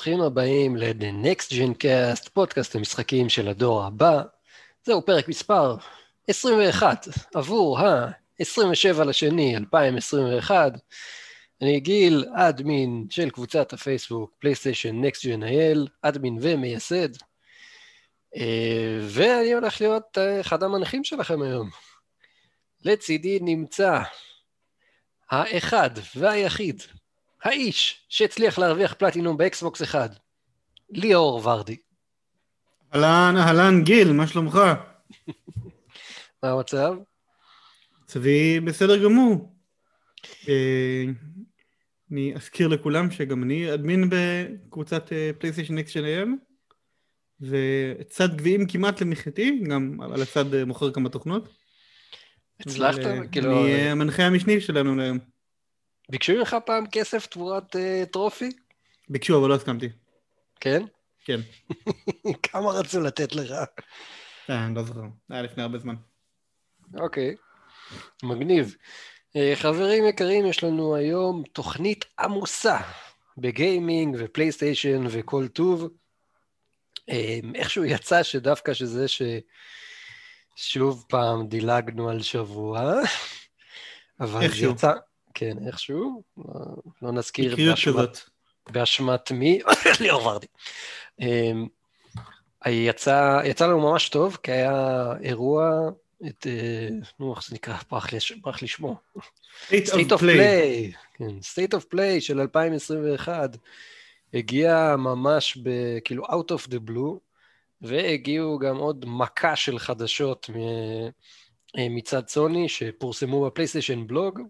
ברוכים הבאים ל-The Next Gen Cast, פודקאסט המשחקים של הדור הבא. זהו פרק מספר 21 עבור ה-27 לשני 2021. אני גיל, אדמין של קבוצת הפייסבוק פלייסטיישן Next Gen IL, אדמין ומייסד. אה, ואני הולך להיות אה, אחד המנחים שלכם היום. לצידי נמצא האחד והיחיד, האיש שהצליח להרוויח פלטינום באקסבוקס אחד, ליאור ורדי. אהלן, אהלן גיל, מה שלומך? מה המצב? מצבי בסדר גמור. אה, אני אזכיר לכולם שגם אני אדמין בקבוצת פלייסטיישן אקס של היום, וצד גביעים כמעט למחייתי, גם על הצד אה, מוכר כמה תוכנות. הצלחת? אה, כאילו... אני המנחה המשני שלנו להיום. ביקשו ממך פעם כסף תמורת uh, טרופי? ביקשו, אבל לא הסכמתי. כן? כן. כמה רצו לתת לך? אה, אני לא זוכר. היה לפני הרבה זמן. אוקיי, מגניב. Uh, חברים יקרים, יש לנו היום תוכנית עמוסה בגיימינג ופלייסטיישן וכל טוב. Uh, איכשהו יצא שדווקא שזה ששוב פעם דילגנו על שבוע, אבל זה איכשהו. יצא... כן, איכשהו, לא, נזכיר באשמת. באשמת מי, ליאור ורדי. אמ, יצא, יצא לנו ממש טוב, כי היה אירוע, את, אה, נו, איך זה נקרא? ברח לי, שמו. State State of of Play. כן, State of Play של 2021, הגיע ממש ב, כאילו out of the blue, והגיעו גם עוד מכה של חדשות אה, מצד סוני, שפורסמו בפלייסטיישן בלוג.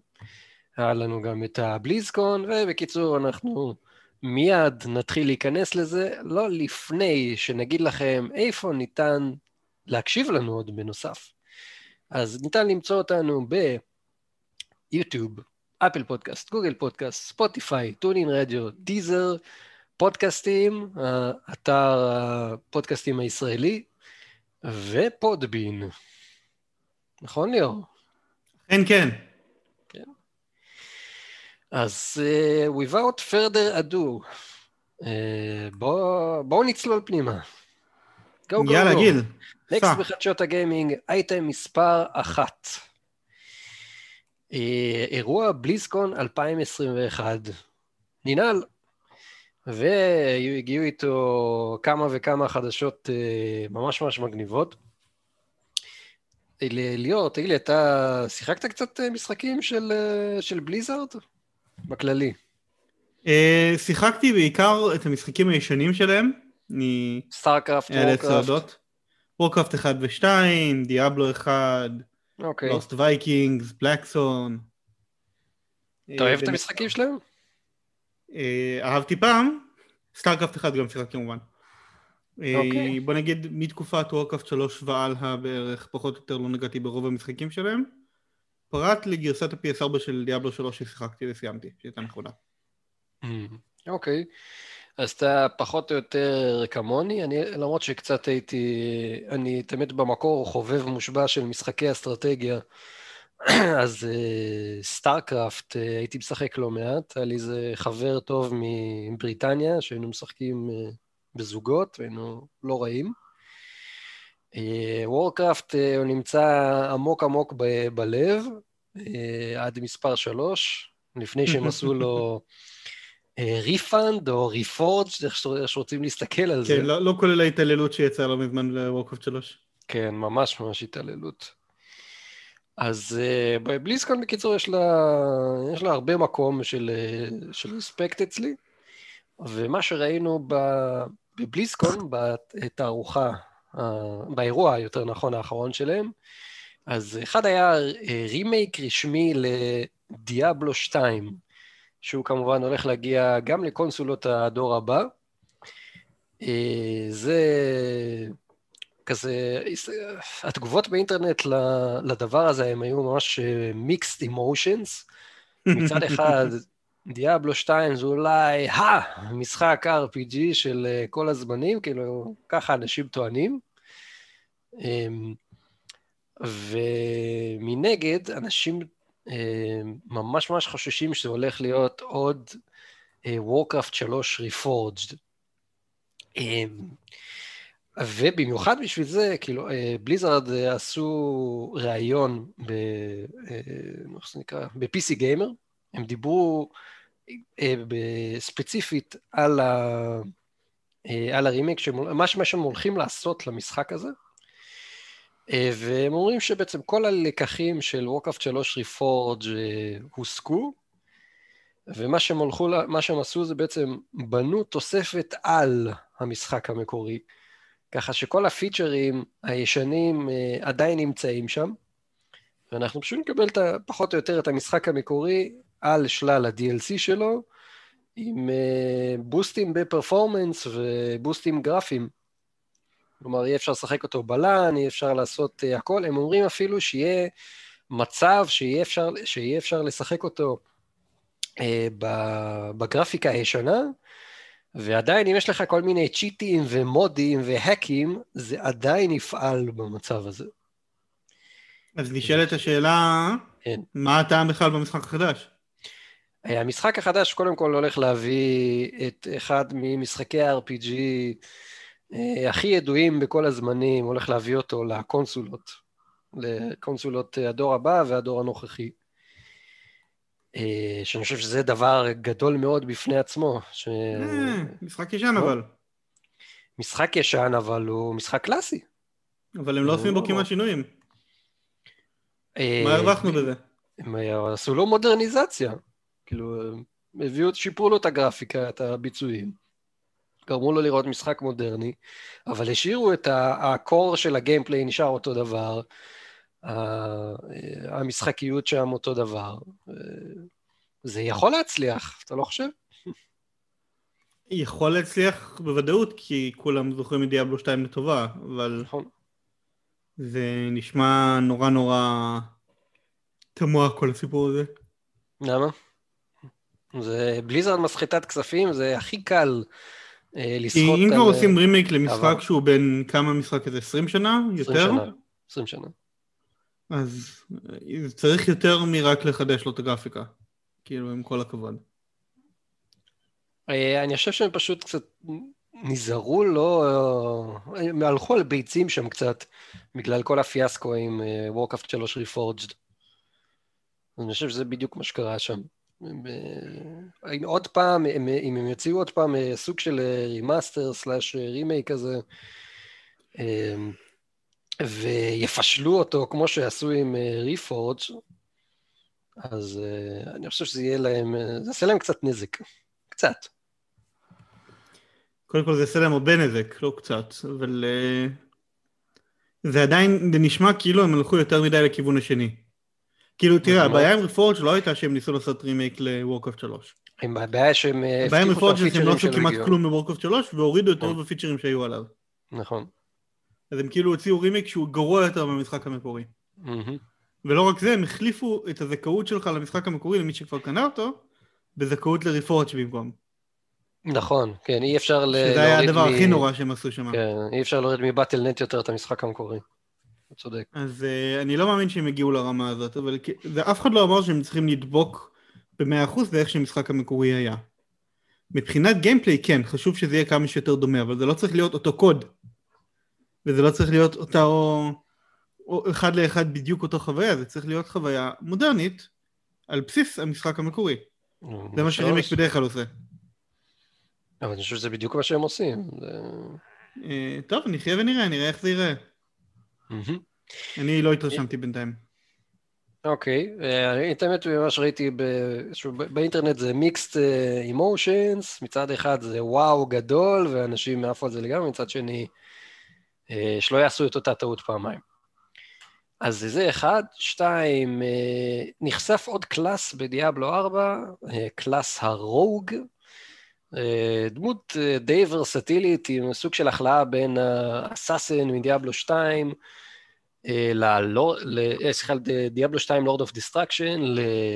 היה לנו גם את הבליזקון, ובקיצור, אנחנו מיד נתחיל להיכנס לזה, לא לפני שנגיד לכם איפה ניתן להקשיב לנו עוד בנוסף. אז ניתן למצוא אותנו ביוטיוב, אפל פודקאסט, גוגל פודקאסט, ספוטיפיי, טונין רדיו, דיזר, פודקאסטים, אתר הפודקאסטים הישראלי, ופודבין. נכון ליאור? כן, כן. אז uh, without further ado, uh, בואו בוא נצלול פנימה. Go, go, יאללה, go. גיל. נקסט. בחדשות הגיימינג, אייטם מספר אחת. Uh, אירוע בליזקון 2021 ננעל, והגיעו איתו כמה וכמה חדשות אה, ממש ממש מגניבות. ליאור, תגיד לי, אתה שיחקת קצת אה, משחקים של, אה, של בליזארד? בכללי. אה, שיחקתי בעיקר את המשחקים הישנים שלהם. אני סטארקראפט, וורקראפט. וורקראפט 1 ו-2, דיאבלו 1, אוקיי. לוסט וייקינגס, בלקת'ורן. אתה אוהב את המשחקים שלהם? אה, אהבתי פעם, סטארקראפט 1 גם שיחקתי כמובן. אה, אוקיי. בוא נגיד מתקופת וורקראפט 3 והלאה בערך, פחות או יותר לא נגעתי ברוב המשחקים שלהם. פרט לגרסת ה-PS4 של דיאבלו 3 ששיחקתי וסיימתי, שהייתה נכונה. אוקיי. אז אתה פחות או יותר כמוני, אני, למרות שקצת הייתי, אני תמיד במקור חובב מושבע של משחקי אסטרטגיה, אז אה, סטארקראפט אה, הייתי משחק לא מעט, היה לי איזה חבר טוב מבריטניה, שהיינו משחקים אה, בזוגות, והיינו לא רעים. וורקראפט אה, הוא נמצא עמוק עמוק ב- בלב, אה, עד מספר שלוש, לפני שהם עשו לו refund או Reforged, איך שרוצים להסתכל על זה. כן, לא לא כולל ההתעללות שיצאה לא מזמן לוורקראפט 3. כן, ממש ממש התעללות. אז uh, בבליסקון בקיצור יש לה, יש לה הרבה מקום של, של רספקט אצלי, ומה שראינו בבליסקון, בתערוכה, באירוע יותר נכון האחרון שלהם, אז אחד היה רימייק רשמי לדיאבלו 2, שהוא כמובן הולך להגיע גם לקונסולות הדור הבא. אה, זה כזה, התגובות באינטרנט לדבר הזה הם היו ממש מיקסד אמושנס. מצד אחד, דיאבלו 2 זה אולי המשחק RPG של אה, כל הזמנים, כאילו, ככה אנשים טוענים. ומנגד, אנשים אה, ממש ממש חוששים שזה הולך להיות עוד וורקראפט 3 Reforged. ובמיוחד בשביל זה, כאילו, בליזרד עשו ראיון ב... איך זה נקרא? ב-PC גיימר, הם דיברו ספציפית על, ה... על הרימיק, מה שהם הולכים לעשות למשחק הזה, והם אומרים שבעצם כל הלקחים של ווקאפט 3 ריפורג' הוסקו, ומה שהם, הולכו, שהם עשו זה בעצם בנו תוספת על המשחק המקורי. ככה שכל הפיצ'רים הישנים אה, עדיין נמצאים שם, ואנחנו פשוט נקבל את, פחות או יותר את המשחק המקורי על שלל ה-DLC שלו, עם אה, בוסטים בפרפורמנס ובוסטים גרפיים. כלומר, יהיה אפשר לשחק אותו בלן, יהיה אפשר לעשות uh, הכל. הם אומרים אפילו שיהיה מצב שיהיה אפשר, שיהיה אפשר לשחק אותו uh, בגרפיקה הישנה, ועדיין אם יש לך כל מיני צ'יטים ומודים והקים, זה עדיין יפעל במצב הזה. אז נשאלת השאלה, כן. מה הטעם בכלל במשחק החדש? המשחק החדש קודם כל הולך להביא את אחד ממשחקי ה-RPG אה, הכי ידועים בכל הזמנים, הולך להביא אותו לקונסולות, לקונסולות הדור הבא והדור הנוכחי. אה, שאני חושב שזה דבר גדול מאוד בפני עצמו. ש... אה, משחק ישן? אבל. משחק ישן, אבל הוא משחק קלאסי. אבל הם לא עושים בו כמעט שינויים. מה הרווחנו בזה? הם עשו לו מודרניזציה. כאילו, הביאו, שיפרו לו את הגרפיקה, את הביצועים. גרמו לו לראות משחק מודרני, אבל השאירו את הקור של הגיימפליי נשאר אותו דבר, המשחקיות שם אותו דבר. זה יכול להצליח, אתה לא חושב? יכול להצליח בוודאות, כי כולם זוכרים את דיאבלו 2 לטובה, אבל... נכון. זה נשמע נורא נורא תמוה כל הסיפור הזה. למה? זה בליזרד מסחטת כספים, זה הכי קל אה, לסחוט... כי אם כבר עושים רימייק למשחק שהוא בין כמה משחק כזה? 20 שנה? יותר? 20 שנה. 20 שנה. אז אה, צריך יותר מרק לחדש לו את הגרפיקה. כאילו, עם כל הכבוד. אה, אני חושב שהם פשוט קצת נזהרו, לא... הם הלכו על ביצים שם קצת, בגלל כל הפיאסקו עם וורקאפט 3 ריפורג'ד. אני חושב שזה בדיוק מה שקרה שם. עוד פעם, אם הם יציעו עוד פעם אה, סוג של remaster slash remake כזה, אמ, ויפשלו אותו כמו שעשו עם Reforged, אה, אז אה, אני חושב שזה יהיה להם, זה יעשה להם קצת נזק. קצת. קודם כל זה יעשה להם הרבה נזק, לא קצת, אבל זה עדיין, זה נשמע כאילו הם הלכו יותר מדי לכיוון השני. כאילו, תראה, הבעיה עם Reforged לא הייתה שהם ניסו לעשות רימייק לוורקאפט 3. הבעיה שהם הבעיה עם Reforged זה שהם לא עשו כמעט כלום לוורקראפט 3 והורידו את רוב נכון. הפיצ'רים שהיו עליו. נכון. אז הם כאילו הוציאו רימייק שהוא גרוע יותר מהמשחק המקורי. ולא רק זה, הם החליפו את הזכאות שלך למשחק המקורי למי שכבר קנה אותו, בזכאות ל Reforged במקום. נכון, כן, אי אפשר להוריד שזה היה הדבר הכי נורא שהם עשו שם. כן, אי אפשר להוריד מבאטל נט יותר את המשחק המקורי. אתה צודק. אז uh, אני לא מאמין שהם יגיעו לרמה הזאת, אבל זה, אף אחד לא אמר שהם צריכים לדבוק ב-100% לאיך שהמשחק המקורי היה. מבחינת גיימפליי כן, חשוב שזה יהיה כמה שיותר דומה, אבל זה לא צריך להיות אותו קוד. וזה לא צריך להיות אותה או, או אחד לאחד בדיוק אותו חוויה, זה צריך להיות חוויה מודרנית על בסיס המשחק המקורי. זה מה שרימק בדרך כלל עושה. אבל אני חושב שזה בדיוק מה שהם עושים. אה, טוב, נחיה ונראה, נראה איך זה ייראה. אני לא התרשמתי בינתיים. אוקיי, אה, את האמת ממש ראיתי באינטרנט זה mixed emotions, מצד אחד זה וואו גדול ואנשים עפו על זה לגמרי, מצד שני אה, שלא יעשו את אותה טעות פעמיים. אז זה אחד, שתיים, אה, נחשף עוד class בדיאבלו 4, class הרוג, דמות די ורסטילית עם סוג של הכלאה בין אסאסין מדיאבלו 2, סליחה, דיאבלו 2 לורד אוף דיסטרקשן,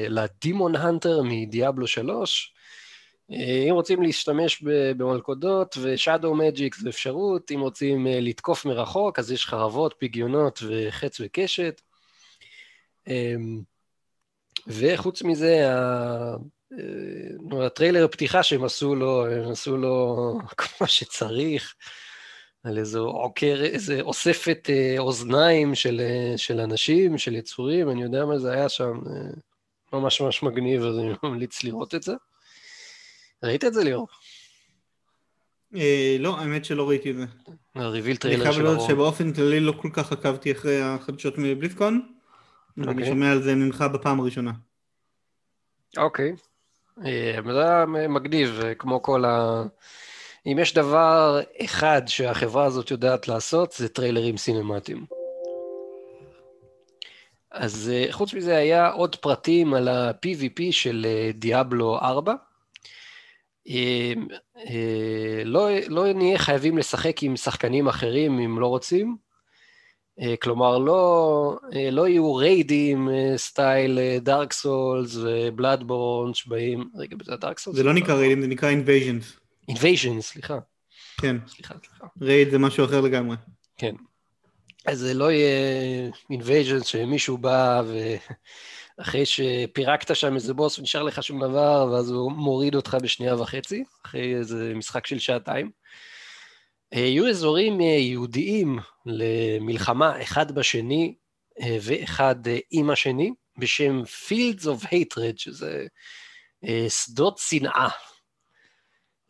ל demon hunter מדיאבלו 3. אם רוצים להשתמש במלכודות ו shadow magic זה אפשרות, אם רוצים אה, לתקוף מרחוק אז יש חרבות, פגיונות וחץ וקשת. וחוץ מזה, הטריילר הפתיחה שהם עשו לו, הם עשו לו כמו שצריך, על איזו עוקר, איזה אוספת אה, אוזניים של, אה, של אנשים, של יצורים, אני יודע מה זה היה שם, אה, ממש ממש מגניב, אז אני ממליץ לראות את זה. ראית את זה, ליאור? אה, לא, האמת שלא ראיתי את זה. הריביל אני טריילר חייב של לדעת הרוב. שבאופן כללי לא כל כך עקבתי אחרי החדשות מבליטקון, ואני אוקיי. שומע על זה ממך בפעם הראשונה. אוקיי. אה, זה היה מגניב, אה, כמו כל ה... אם יש דבר אחד שהחברה הזאת יודעת לעשות, זה טריילרים סינמטיים. אז אה, חוץ מזה היה עוד פרטים על ה-PVP של אה, דיאבלו 4. אה, אה, לא, לא נהיה חייבים לשחק עם שחקנים אחרים אם לא רוצים. אה, כלומר, לא, אה, לא יהיו ריידים אה, style דארק סולס ובלאדבורן שבאים... רגע, זה דארק סולס? זה לא נקרא ריידים, זה נקרא invasions. invasion, סליחה. כן, סליחה, סליחה. raid זה משהו אחר לגמרי. כן. אז זה לא יהיה invasion שמישהו בא ואחרי שפירקת שם איזה בוס ונשאר לך שום דבר, ואז הוא מוריד אותך בשנייה וחצי, אחרי איזה משחק של שעתיים. אה, יהיו אזורים אה, ייעודיים למלחמה אחד בשני אה, ואחד עם השני, בשם Fields of Hatred, שזה שדות שנאה.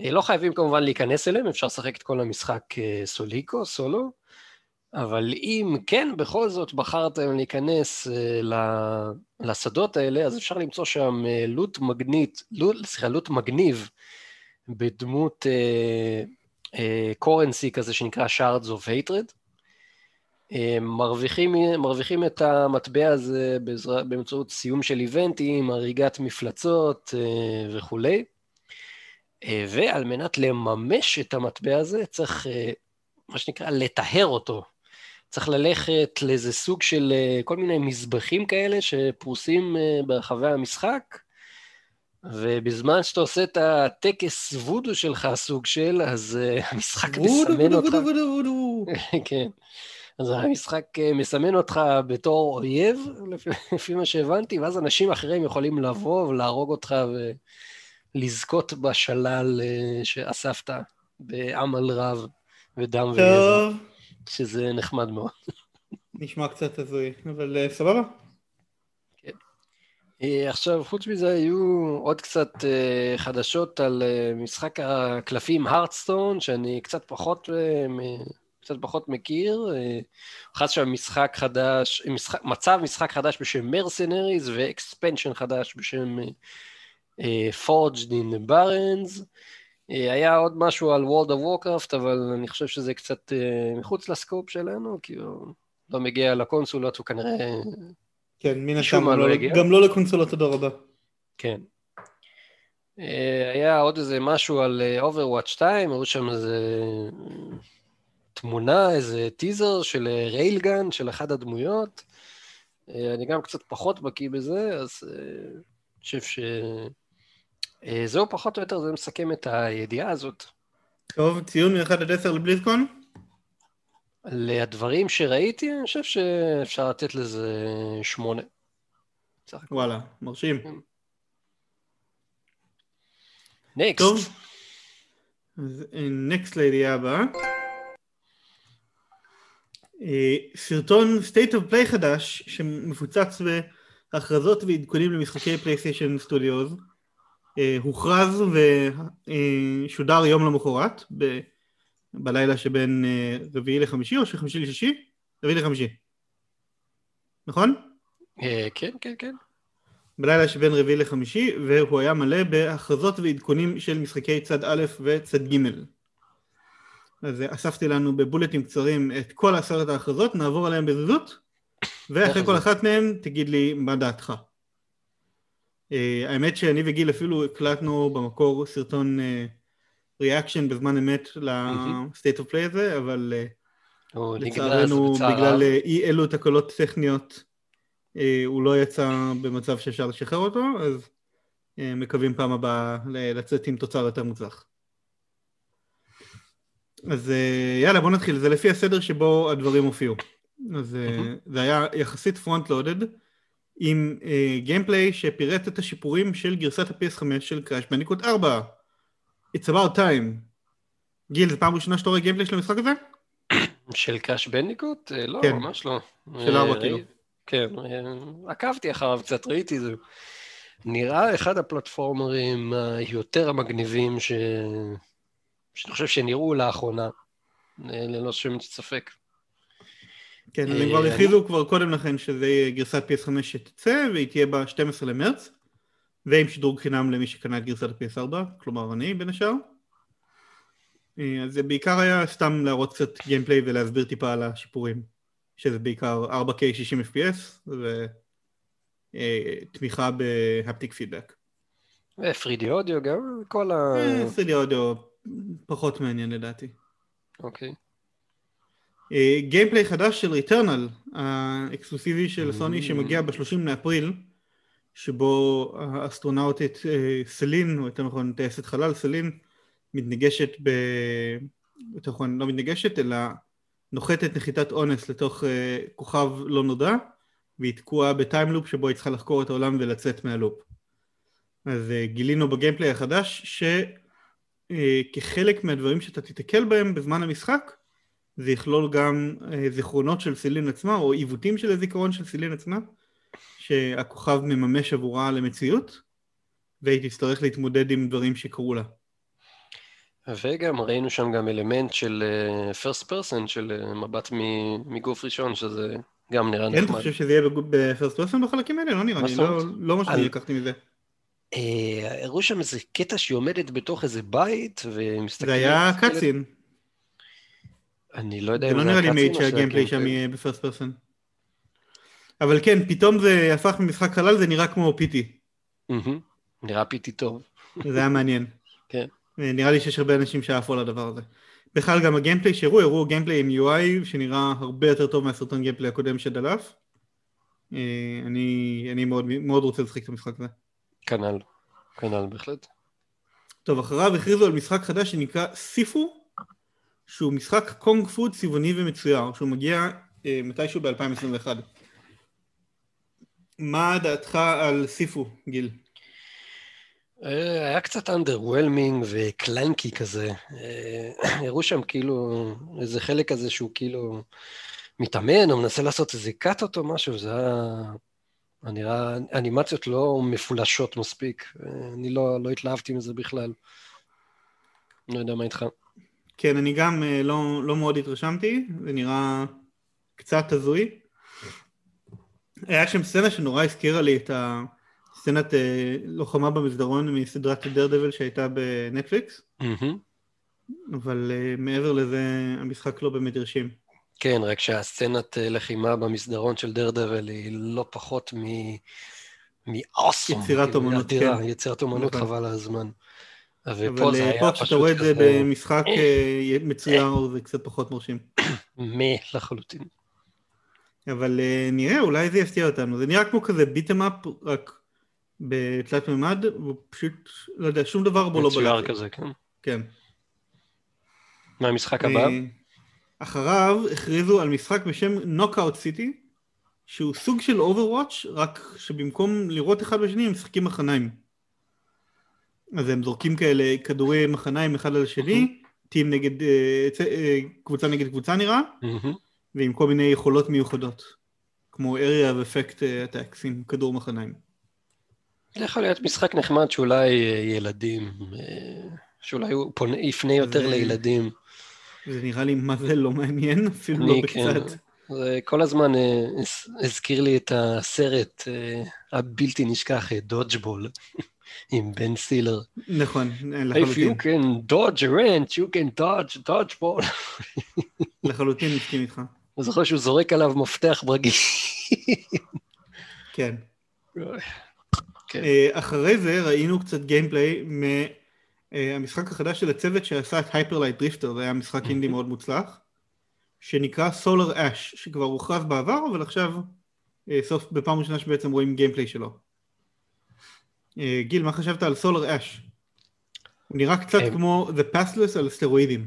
אה, לא חייבים כמובן להיכנס אליהם, אפשר לשחק את כל המשחק סוליקו, סולו, אבל אם כן בכל זאת בחרתם להיכנס לשדות האלה, אז אפשר למצוא שם לוט מגנית, לוט, סליחה, לוט מגניב בדמות קורנסי כזה שנקרא Shards of Hatred. אה, מרוויחים, מרוויחים את המטבע הזה באמצעות סיום של איבנטים, הריגת מפלצות אה, וכולי. אה, ועל מנת לממש את המטבע הזה צריך, אה, מה שנקרא, לטהר אותו. צריך ללכת לאיזה סוג של אה, כל מיני מזבחים כאלה שפרוסים אה, ברחבי המשחק, ובזמן שאתה עושה את הטקס וודו שלך, סוג של, אז אה, המשחק וודו, מסמן וודו, אותך... וודו, וודו, וודו. כן. אז המשחק אה, מסמן אותך בתור אויב, לפי, מה שהבנתי, ואז אנשים אחרים יכולים לבוא ולהרוג אותך ולזכות בשלל אה, שאספת בעמל רב ודם ויזע, טוב, שזה נחמד מאוד. נשמע קצת הזוי, אבל סבבה. אה, עכשיו, חוץ מזה, היו עוד קצת אה, חדשות על אה, משחק הקלפים הרדסטון, שאני קצת פחות, קצת פחות מכיר. הוכנס שם משחק חדש, משחק, מצב משחק חדש בשם מרסנריז ואקספנשן חדש בשם Forged in Barons. אה, היה עוד משהו על World of Warcraft, אבל אני חושב שזה קצת מחוץ לסקופ שלנו, כי הוא לא מגיע לקונסולות, הוא כנראה כן, מן הסתם, לא לא-. גם לא לקונסולות הדור הבא. כן. אה, היה עוד איזה משהו על אה, Overwatch 2, היו שם איזה אה, תמונה, איזה טיזר של ריילגן, של אחת הדמויות. אני גם קצת פחות בקיא בזה, אז אני חושב ש... זהו פחות או יותר, זה מסכם את הידיעה הזאת. טוב, ציון מ-1 עד 10 לבליזקון? על הדברים שראיתי, אני חושב שאפשר לתת לזה שמונה. וואלה, מרשים. נקסט. טוב. אז נקסט לידיעה הבאה. אה, סרטון State of Play חדש שמפוצץ בהכרזות ועדכונים למשחקי פלייסטיישן סטודיוס אה, הוכרז ושודר יום למחרת ב- בלילה שבין אה, רביעי לחמישי או שחמישי לשישי? רביעי לחמישי. נכון? אה, כן, כן, כן. בלילה שבין רביעי לחמישי, והוא היה מלא בהכרזות ועדכונים של משחקי צד א' וצד ג'. אז אה, אספתי לנו בבולטים קצרים את כל עשרת ההכרזות, נעבור עליהם בזריזות, ואחרי כל אחת מהן תגיד לי מה דעתך. האמת שאני וגיל אפילו הקלטנו במקור סרטון reaction בזמן אמת ל-State of Play הזה, אבל אה, לצערנו. בגלל אה, אי אלו תקלות טכניות אה, הוא לא יצא במצב שאפשר לשחרר אותו, אז מקווים פעם הבאה לצאת עם תוצר יותר מוצלח. אז יאללה בוא נתחיל, זה לפי הסדר שבו הדברים הופיעו. אז מהמם. זה היה יחסית front loaded, עם gameplay שפירט את השיפורים של גרסת ה-PS5 של Crash Bandicoot 4. It's About Time. גיל, זו פעם ראשונה שאתה רואה gameplay של המשחק הזה? של Crash Bandicoot? לא, כן. ממש לא. של ארבע, אה, כאילו. ראי- כן, אה, עקבתי אחריו קצת, ראיתי זה. נראה אחד הפלטפורמרים היותר המגניבים ש... שאני חושב שנראו לאחרונה, אה, ללא שם ספק. כן, אה, הם כבר הכריזו כבר קודם לכן שזה גרסת PS5 שתצא, והיא תהיה ב-12 למרץ, ועם שדרוג חינם למי שקנה גרסת ה-PS4, כלומר אני בין השאר. אה, אז זה בעיקר היה סתם להראות קצת גיימפליי ולהסביר טיפה על השיפורים, שזה בעיקר 4K 60 FPS ותמיכה בהפטיק פידבק. ו-3D אודיו גם, כל ה... אה, 3D אודיו פחות מעניין לדעתי. אוקיי. אה, gameplay חדש של Returnal, האקסקלוסיבי של סוני. שמגיע ב-30 לאפריל, שבו האסטרונאוטית אה, Selene, או יותר נכון טייסת חלל Selene, מתנגשת ב... יותר נכון, לא מתנגשת, אלא נוחתת נחיתת אונס לתוך אה, כוכב לא נודע, והיא תקועה ב-time loop שבו היא צריכה לחקור את העולם ולצאת מהלופ. אז אה, גילינו בגיימפליי החדש שכחלק מהדברים שאתה תיתקל בהם בזמן המשחק, זה יכלול גם זיכרונות של סילין עצמה, או עיוותים של הזיכרון של סילין עצמה, שהכוכב מממש עבורה למציאות, והיא תצטרך להתמודד עם דברים שקרו לה. וגם ראינו שם גם אלמנט של אה, first person, של אה, מבט מ- מגוף ראשון, שזה גם נראה כן, אתה נחמד. חושב שזה יהיה ב-first person בחלקים האלה? לא נראה לי, לא-? לא מה שאני לקחתי מזה. אה, הראו שם איזה קטע שהיא עומדת בתוך איזה בית, ומסתכלת... זה היה cutscene, אני לא יודע זה אם לא זה נראה היה cutscene או שה-gameplay שם יהיה ב-first person. אבל כן, פתאום זה הפך ממשחק חלל, זה נראה כמו. מהמם. נראה pretty טוב. זה היה מעניין. כן. נראה לי שיש הרבה אנשים שעפו על הדבר הזה. בכלל גם ה-gameplay שהראו, הראו gameplay עם UI שנראה הרבה יותר טוב מהסרטון gameplay הקודם שדלף. אה, אני, אני מאוד, מאוד רוצה לשחק את המשחק הזה. כנ"ל, כנ"ל בהחלט. טוב, אחריו הכריזו על משחק חדש שנקרא סיפו, שהוא משחק קונג פו צבעוני ומצויר, שהוא מגיע אה, מתישהו ב-2021. מה דעתך על סיפו, גיל? אה, היה קצת underwhelming וקלנקי כזה. אה, הראו שם כאילו איזה חלק כזה שהוא כאילו מתאמן או מנסה לעשות איזה קאטות או משהו, זה היה... נראה אנימציות לא מפולשות מספיק. אה, אני לא, לא התלהבתי מזה בכלל. לא יודע מה איתך. כן, אני גם לא, לא מאוד התרשמתי, זה נראה קצת הזוי. היה שם סצנה שנורא הזכירה לי את הסצנת אה, לוחמה במסדרון מסדרת דרדבל שהייתה בנטפליקס. אבל אה, מעבר לזה המשחק לא באמת הרשים. כן, רק שהסצנת אה, לחימה במסדרון של דרדבל היא לא פחות מ... מאוסום. יצירת כאילו, אומנות, כן. יצירת אומנות נכון. חבל על הזמן. ופה אבל פה פשוט כשאתה רואה את זה במשחק מצויר זה קצת פחות מרשים. מה לחלוטין. אבל אה, נראה, אולי זה יפתיע אותנו. זה נראה כמו כזה ביטם אפ, רק בתלת מימד, הוא פשוט, לא יודע, שום דבר בו לא מצויר בלט. כזה, כן. כן. מה המשחק הבא? אה, אחריו הכריזו על משחק בשם Knockout City, שהוא סוג של Overwatch, רק שבמקום לראות אחד בשני הם משחקים מחניים. אז הם זורקים כאלה כדורי מחניים אחד על השני, team נגד, אה, קבוצה נגד קבוצה נראה, מהמם. ועם כל מיני יכולות מיוחדות, כמו area of effect אה, attacks עם כדור מחניים. זה יכול להיות משחק נחמד שאולי אה, ילדים, אה, שאולי הוא פונה- יפנה יותר זה- לילדים. זה נראה לי מה זה לא מעניין, אפילו לא כן. בקצת. זה כל הזמן הז- הזכיר לי את הסרט הבלתי נשכח, דודג'בול, עם בן סילר. נכון, If לחלוטין, you can dodge a wrench, you can dodge dodgeball. לחלוטין מסכים איתך. אני זוכר שהוא זורק עליו מפתח ברגיל. כן. כן. אה, אחרי זה ראינו קצת gameplay מהמשחק החדש של הצוות שעשה את Hyper Light Drifter, זה היה משחק אינדי מאוד מוצלח, שנקרא Solar Ash, שכבר הוכרז בעבר, אבל עכשיו אה, סוף, בפעם ראשונה שבעצם רואים gameplay שלו. אה, גיל, מה חשבת על Solar Ash? הוא נראה קצת אה, כמו The Pathless על סטרואידים.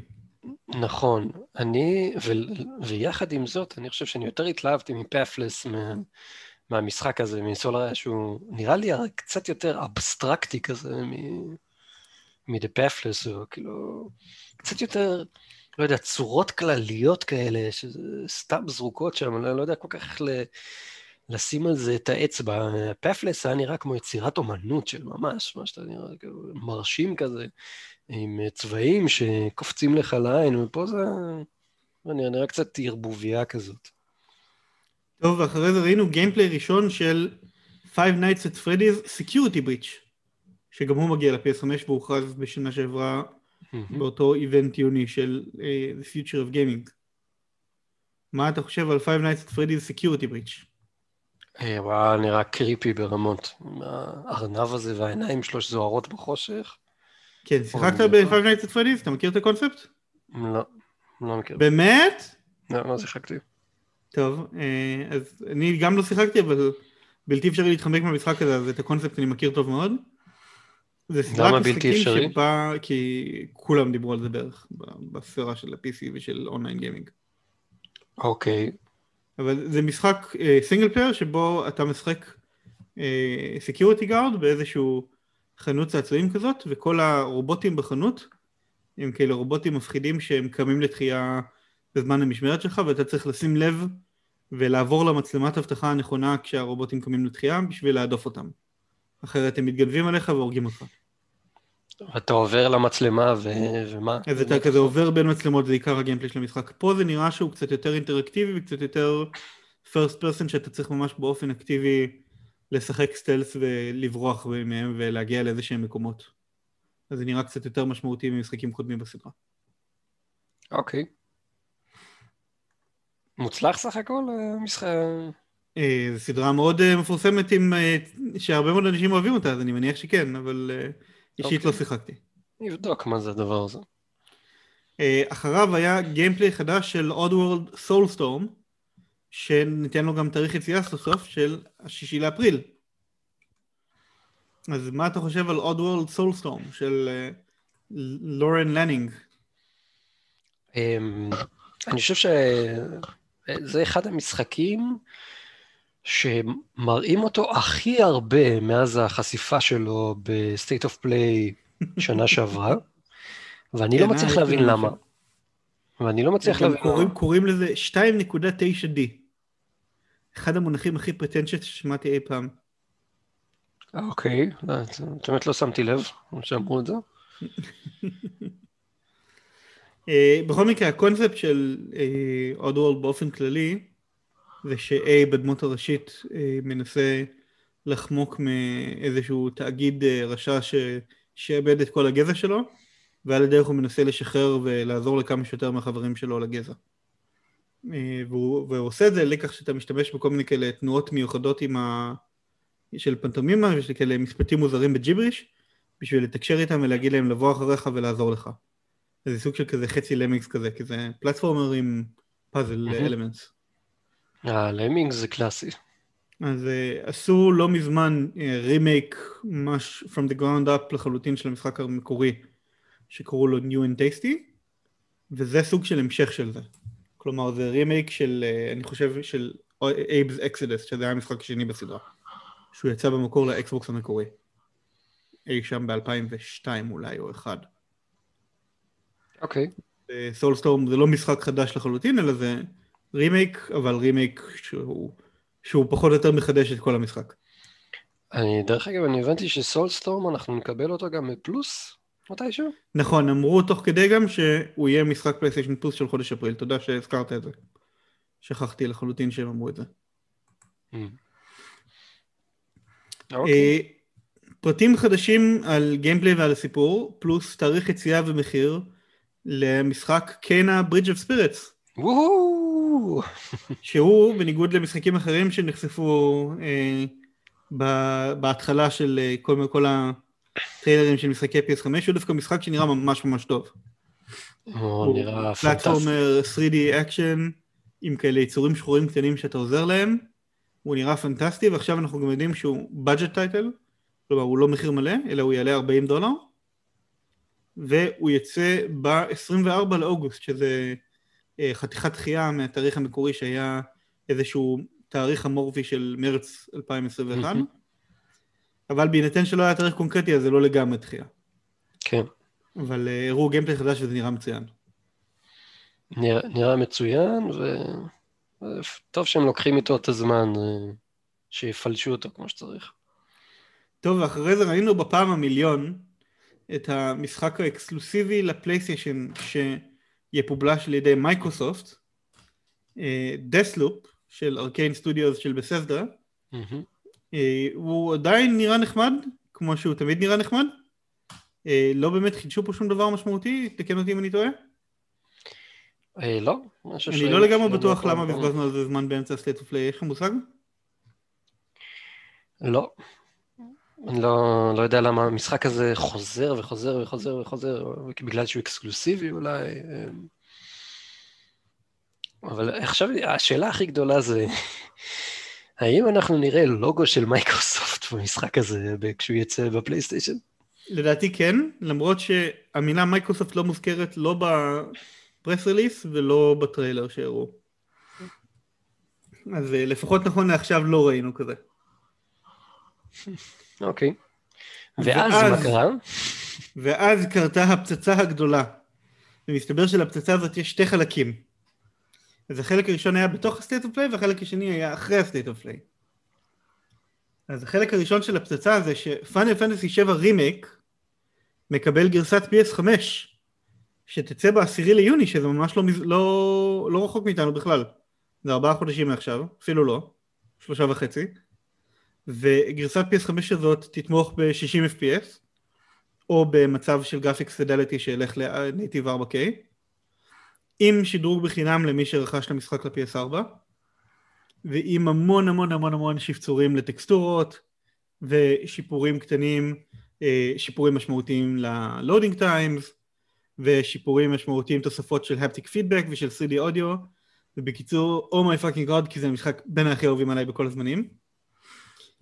נכון, אני, ו, ויחד עם זאת, אני חושב שאני יותר התלהבתי מפאפלס מהמשחק הזה, מסולר שהוא נראה לי קצת יותר אבסטרקטי כזה מ-The Pathless, או כאילו, קצת יותר, לא יודע, צורות כלליות כאלה, שזה סתם זרוקות שם, אני לא יודע כל כך ל... לשים על זה את האצבע. פפלס היה נראה כמו יצירת אומנות של ממש, מה שאתה נראה, כאילו, מרשים כזה, עם צבעים שקופצים לך לעין, ופה זה נראה, נראה קצת ערבוביה כזאת. טוב, ואחרי זה ראינו גיימפליי ראשון של Five Nights at Freddy's Security Breach, שגם הוא מגיע ל-PS5 והוכרז בשנה שעברה באותו איבנט יוני של uh, The Future of Gaming. מה אתה חושב על Five Nights at Freddy's Security Breach? אה, וואו, נראה קריפי ברמות. הארנב הזה והעיניים שלו שזוהרות בחושך. כן, שיחקת ב-Five Nights at Freddy's? אתה מכיר את הקונספט? לא, לא מכיר. באמת? לא, לא שיחקתי. טוב, אה, אז אני גם לא שיחקתי, אבל בלתי אפשרי להתחמק מהמשחק הזה, אז את הקונספט אני מכיר טוב מאוד. זה סדרת משחקים שבא, כי כולם דיברו על זה בערך, בספירה של ה-PC ושל אונליין גיימינג. אוקיי. אבל זה משחק single אה, player שבו אתה משחק security אה, guard באיזשהו חנות צעצועים כזאת, וכל הרובוטים בחנות הם כאלה רובוטים מפחידים שהם קמים לתחייה בזמן המשמרת שלך, ואתה צריך לשים לב ולעבור למצלמת אבטחה הנכונה כשהרובוטים קמים לתחייה בשביל להדוף אותם. אחרת הם מתגנבים עליך והורגים אותך. אתה עובר למצלמה ו... ומה? אז אתה כזה עובר בין מצלמות, זה עיקר הגיימפלי של המשחק. פה זה נראה שהוא קצת יותר אינטראקטיבי וקצת יותר first person שאתה צריך ממש באופן אקטיבי לשחק סטלס ולברוח מהם ולהגיע לאיזה שהם מקומות. אז זה נראה קצת יותר משמעותי ממשחקים קודמים בסדרה. אוקיי. מוצלח סך הכל אה, משחק? אה, זו סדרה מאוד אה, מפורסמת עם... שהרבה מאוד אנשים אוהבים אותה, אז אני מניח שכן, אבל אישית לא אוקיי. שיחקתי. נבדוק מה זה הדבר הזה. אחריו היה gameplay חדש של Oddworld Soulstorm, שניתן לו גם תאריך יציאה סוף סוף של השישי לאפריל. אז מה אתה חושב על Oddworld Soulstorm של לורן לנינג? אמ, אני חושב ש... זה אחד המשחקים שמראים אותו הכי הרבה מאז החשיפה שלו ב-State of Play שנה שעברה, ואני לא כן, מצליח אה, להבין למה. ואני לא מצליח להבין למה. קוראים לזה 2.9D. אחד המונחים הכי פרטנצ'ט ששמעתי אי פעם. אוקיי, באמת לא שמתי לב שאמרו את זה. אה, בכל מקרה, הקונספט של אודוורלד אה, באופן כללי, זה ש-A בדמות הראשית אה, מנסה לחמוק מאיזשהו תאגיד רשע שעבד את כל הגזע שלו, ועל הדרך הוא מנסה לשחרר ולעזור לכמה שיותר מהחברים שלו לגזע. והוא, והוא עושה את זה לכך שאתה משתמש בכל מיני כאלה תנועות מיוחדות עם ה... של פנטומימה, יש לי כאלה משפטים מוזרים בג'יבריש, בשביל לתקשר איתם ולהגיד להם לבוא אחריך ולעזור לך. זה סוג של כזה חצי למינגס כזה, כי זה פלטפורמר עם פאזל אלמנטס. אה, Lemmings זה קלאסי. אז אה, עשו לא מזמן remake אה, ממש from the ground up לחלוטין של המשחק המקורי שקראו לו New and Tasty וזה סוג של המשך של זה. כלומר זה רימייק של, אה, אני חושב, של Abe's Exoddus, שזה היה המשחק השני בסדרה. שהוא יצא במקור ל-Xbox המקורי. אי שם ב-2002 אולי או אחד. אוקיי. Soulstorm זה לא משחק חדש לחלוטין, אלא זה רימייק, אבל רימייק שהוא, שהוא פחות או יותר מחדש את כל המשחק. אני, דרך אגב, אני הבנתי ש-Soulstorm, אנחנו נקבל אותו גם ב-Plus מתישהו? נכון, אמרו תוך כדי גם שהוא יהיה משחק PlayStation Plus של חודש אפריל, תודה שהזכרת את זה. שכחתי לחלוטין שהם אמרו את זה. ממ. אוקיי. אה, פרטים חדשים על gameplay ועל הסיפור, פלוס תאריך יציאה ומחיר. למשחק Kena: Bridge of Spirits. שהוא, בניגוד למשחקים אחרים שנחשפו אה, בהתחלה של אה, כל, כל הטריילרים של משחקי PS5, הוא דווקא משחק שנראה ממש ממש טוב. הוא נראה פנטסטי. פלטפורמר 3D אקשן, עם כאלה יצורים שחורים קטנים שאתה עוזר להם. הוא נראה פנטסטי, ועכשיו אנחנו גם יודעים שהוא budget title, כלומר הוא לא מחיר מלא, אלא הוא יעלה 40 דולר. והוא יצא ב-24 לאוגוסט, שזה אה, חתיכת דחייה מהתאריך המקורי שהיה איזשהו התאריך המורפי של מרץ 2021, אבל בהינתן שלא היה תאריך קונקרטי אז זה לא לגמרי דחייה. כן. אבל אה, הראו גיימפלי חדש וזה נראה מצוין. נראה, נראה מצוין, וטוב שהם לוקחים איתו את הזמן, אה, שיפלשו אותו כמו שצריך. טוב, ואחרי זה ראינו בפעם המיליון את המשחק האקסקלוסיבי ל-PlayStation שיפובלש על ידי Microsoft, Deathloop של Arkane Studios של Bethesda, הוא עדיין נראה נחמד, כמו שהוא תמיד נראה נחמד. אה, לא באמת חידשו פה שום דבר משמעותי, תקן אותי אם אני טועה. אה, לא. אני לא לגמרי בטוח למה בזבזנו על זה זמן באמצע State of Play, יש לך מושג? לא. אני לא, לא יודע למה המשחק הזה חוזר וחוזר וחוזר וחוזר, בגלל שהוא אקסקלוסיבי אולי. אה. אבל עכשיו השאלה הכי גדולה זה, האם אנחנו נראה לוגו של מייקרוסופט במשחק הזה כשהוא יצא בפלייסטיישן? לדעתי כן, למרות שהמילה מייקרוסופט לא מוזכרת לא ב-press release ולא בטריילר שהראו. אז אה, לפחות נכון לעכשיו לא ראינו כזה. אוקיי. ואז, ואז מה קרה? ואז קרתה הפצצה הגדולה. ומסתבר שלפצצה הזאת יש שתי חלקים. אז החלק הראשון היה בתוך ה-state of play והחלק השני היה אחרי ה-state of play. אז החלק הראשון של הפצצה זה שפאנל פנטסי 7 רימייק מקבל גרסת PS5 שתצא בעשירי ליוני שזה ממש לא, לא, לא רחוק מאיתנו בכלל. זה ארבעה חודשים מעכשיו אפילו לא שלושה וחצי. וגרסת PS5 הזאת תתמוך ב-60 FPS או במצב של graphics fidelity שילך ל-native 4K עם שדרוג בחינם למי שרכש את המשחק ל-PS4 ועם המון המון המון המון שפצורים לטקסטורות ושיפורים קטנים אה, שיפורים משמעותיים ל-loading times ושיפורים משמעותיים תוספות של haptic feedback ושל 3D אודיו ובקיצור, Oh my fucking god, כי זה המשחק בין הכי אהובים עליי בכל הזמנים.